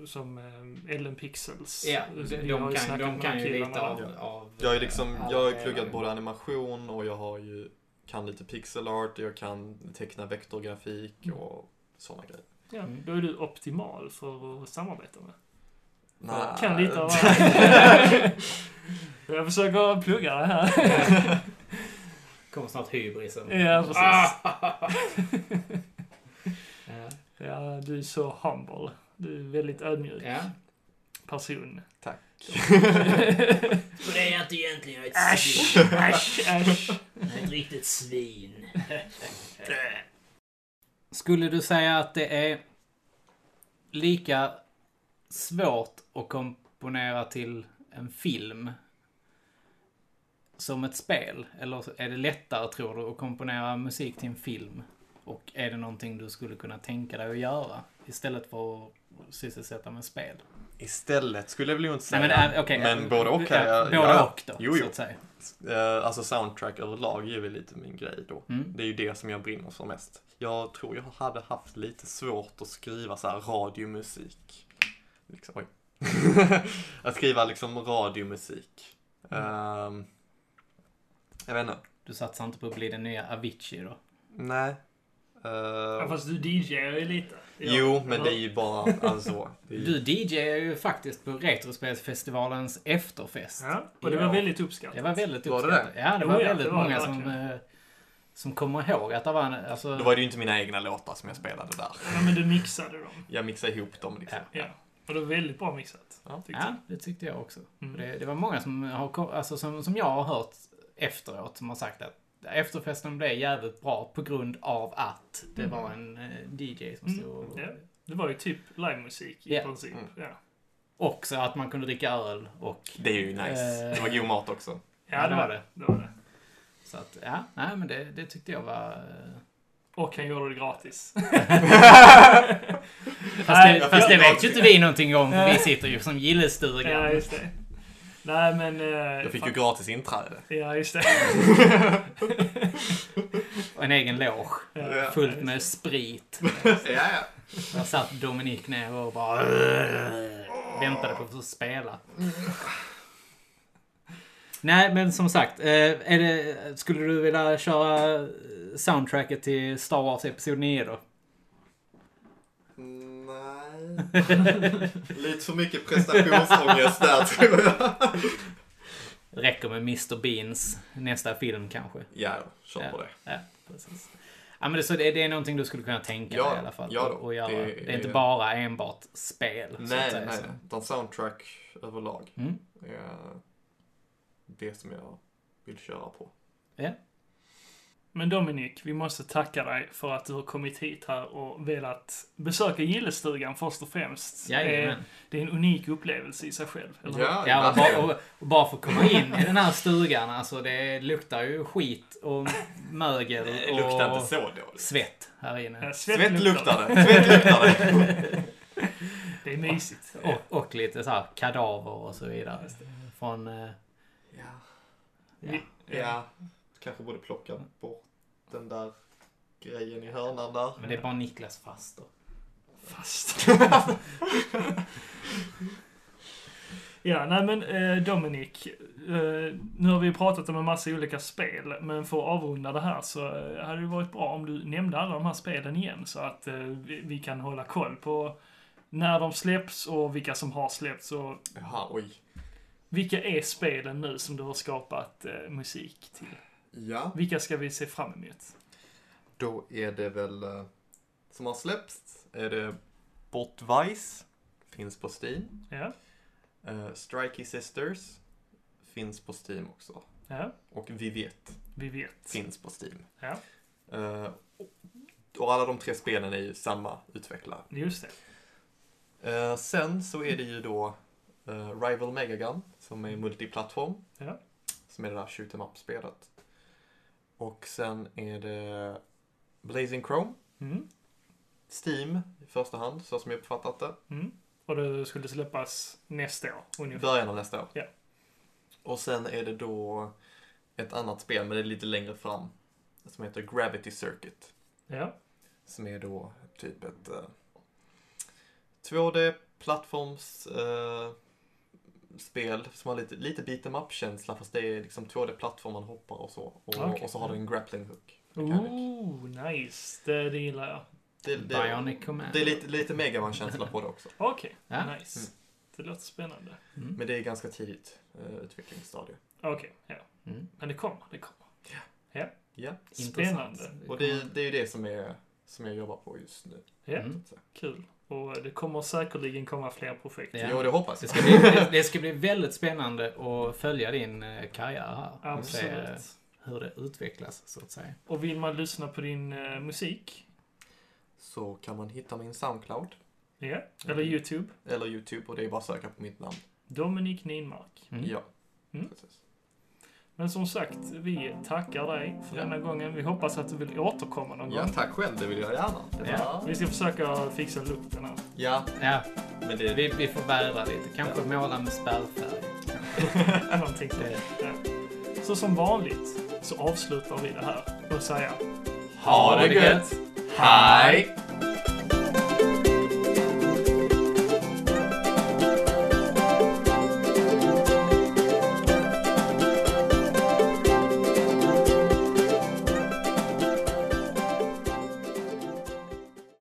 som eh, Ellen Pixels. Ja, de, har de kan, de kan ju lite av... där. av Jag har ju liksom, jag har ju pluggat både animation och jag har ju, kan lite pixel art, jag kan teckna vektorgrafik Mm. och sådana grejer. Ja, Mm. då är du optimal för att samarbeta med. Nej. Kan lite av varje. Jag försöker plugga det här. kommer snart hybrisen. Ja, precis. Ah! ja. Ja, du är så humble. Du är väldigt ödmjuk ja. person. Tack. För det är inte egentligen ett Äsch, svin. äsch, äsch. Ett riktigt svin. Skulle du säga att det är lika svårt att komponera till en film som ett spel? Eller är det lättare, tror du, att komponera musik till en film? Och är det någonting du skulle kunna tänka dig att göra istället för att sysselsätta med spel? Istället skulle jag väl inte säga. Nej, men, äh, okej, men äh, både och. kan jag- Både ja. och då, Jo, så jo. att säga. Eh, Alltså soundtrack överlag är väl lite min grej då. Mm. Det är ju det som jag brinner för mest. Jag tror jag hade haft lite svårt att skriva så här radiomusik. Liksom, oj. att skriva liksom radiomusik. Ehm, jag vet inte. Du satsar inte på att bli den nya Avicii då? Nej. Eh, Ja, fast du DJar ju lite. Ja. jo, men det är ju bara alltså. Det är ju, Du DJar ju faktiskt på Retrospelsfestivalens efterfest. Ja, och det var Ja. väldigt uppskattat. Det var väldigt Var det uppskattat. Ja, det Jo, var ja, väldigt det var det många som, eh, som kommer ihåg att det var en, alltså, då var det ju inte mina egna låtar som jag spelade där. Ja, men du mixade dem. Jag mixade ihop dem liksom. Ja. Och det var väldigt bra mixat. Ja. tyckte Ja, det tyckte jag också. Mm. Det, det var många som, har, alltså, som, som jag har hört efteråt som har sagt att efterfesten blev jävligt bra på grund av att det Mm. var en eh, DJ som Mm, stod och... ja. Det var ju typ livemusik i Ja. princip. Mm. Ja. Också att man kunde dricka öl och... Det är ju nice. Eh, Det var god mat också. Ja, det var det. det, var det. Så att, ja, nej men det, det tyckte jag var... Och han gjorde det gratis. Fast, Nej, det, jag fast det vet ju inte vi någonting om, för vi sitter ju som gillestugan. ja, just det. Nej, men... eh, Jag fick ju fan- gratis inträde. Ja, just det. Och en egen loge. Ja, Fullt med sprit. Ja, ja. Där satt Dominik ner och bara väntade på att få spela. Nej, men som sagt. eh, Är det, skulle du vilja köra soundtracket till Star Wars Episod 9 då? Nej. Lite för mycket prestationsångest där tror jag. Räcker med Mr Beans nästa film kanske. Ja, kör Ja. på det. Ja, precis. Ja, men det, så det, det är någonting du skulle kunna tänka Ja, dig i alla fall. ja då. och, göra. Det- Det, är inte bara enbart spel. Nej, säga, nej. Utan soundtrack överlag Mm. är det som jag vill köra på. Ja. Men Dominik, vi måste tacka dig för att du har kommit hit här och velat besöka gillestugan först och främst. Jajamän. Eh, Det är en unik upplevelse i sig själv. Eller? Ja, Ja, och bara, och, och bara för att komma in i den här stugan, alltså det luktar ju skit och mögel Det luktar och inte så dåligt. svett här inne. Eh, Svett luktar det. Svett luktar det. Det är mysigt. Och, och lite så här kadaver och så vidare. Från... eh, Ja. Ja. ja. Kanske borde plocka bort den där grejen i hörnan där. Men det är bara Niklas faster. Fast. ja, nej men eh, Dominik. Eh, nu har vi pratat om en massa olika spel, men för att avrunda det här så eh, hade det varit bra om du nämnde alla de här spelen igen så att eh, vi, vi kan hålla koll på när de släpps och vilka som har släppts och Jaha, oj. vilka är spelen nu som du har skapat eh, musik till? Ja. Vilka ska vi se fram emot? Då är det väl, eh, som har släppts, är det Botvice, finns på Steam. Ja, Uh, Strikey Sisters, finns på Steam också. ja, Och Vivet vi vet. finns på Steam. Ja. Eh, och alla de tre spelen är ju samma utvecklare. Just det. Eh, sen så är det ju då Rival Megagun som är multiplattform. Ja. Som är det där shoot em up-spelet. Och sen är det Blazing Chrome, Mm. Steam i första hand, så som jag uppfattat det. Mm. Och det skulle släppas nästa år ungefär. början av nästa år. Ja. Och sen är det då ett annat spel, men det är lite längre fram. Som heter Gravity Circuit. Ja. Som är då typ ett eh, 2D-plattforms eh, spel som har lite, lite beat em up-känsla fast det är liksom 2D-plattform man hoppar och så. Och, Okej. och så har du en grappling hook. Ooh, nice. Det, det gillar jag. Det, det, Bionic Command. det är lite, lite Megaman-känsla på det också. Okej, Ja. nice. Mm. Det låter spännande. Mm. Men det är ganska tidigt uh, utvecklingsstadie. Okej, ja. Mm. Men det kommer, det kommer. Ja, Spännande. Intressant. och det, det är ju det som, är, som jag jobbar på just nu. Ja, Mm. kul. Och det kommer säkerligen komma fler projekt. Ja. Jo, det hoppas Det jag. ska, bli, det, det ska bli väldigt spännande att följa din eh, karriär här. Och se eh, Absolut. hur det utvecklas, så att säga. Och vill man lyssna på din eh, musik, Så kan man hitta min Soundcloud ja, eller YouTube, eller YouTube och det är bara att söka på mitt namn. Dominik Ninmark. Mm. Ja, Mm. precis. Men som sagt, vi tackar dig för Ja. denna gången. Vi hoppas att du vill återkomma någon Ja, gång. tack själv. Det vill jag gärna. Ja. Vi ska försöka fixa lukten här. Ja, Ja, men det... vi, vi får vädra lite. Kanske måla med spärrfärg. Någonting sånt. Det- Ja. Så som vanligt så avslutar vi det här och säger Ha det gött! Hej!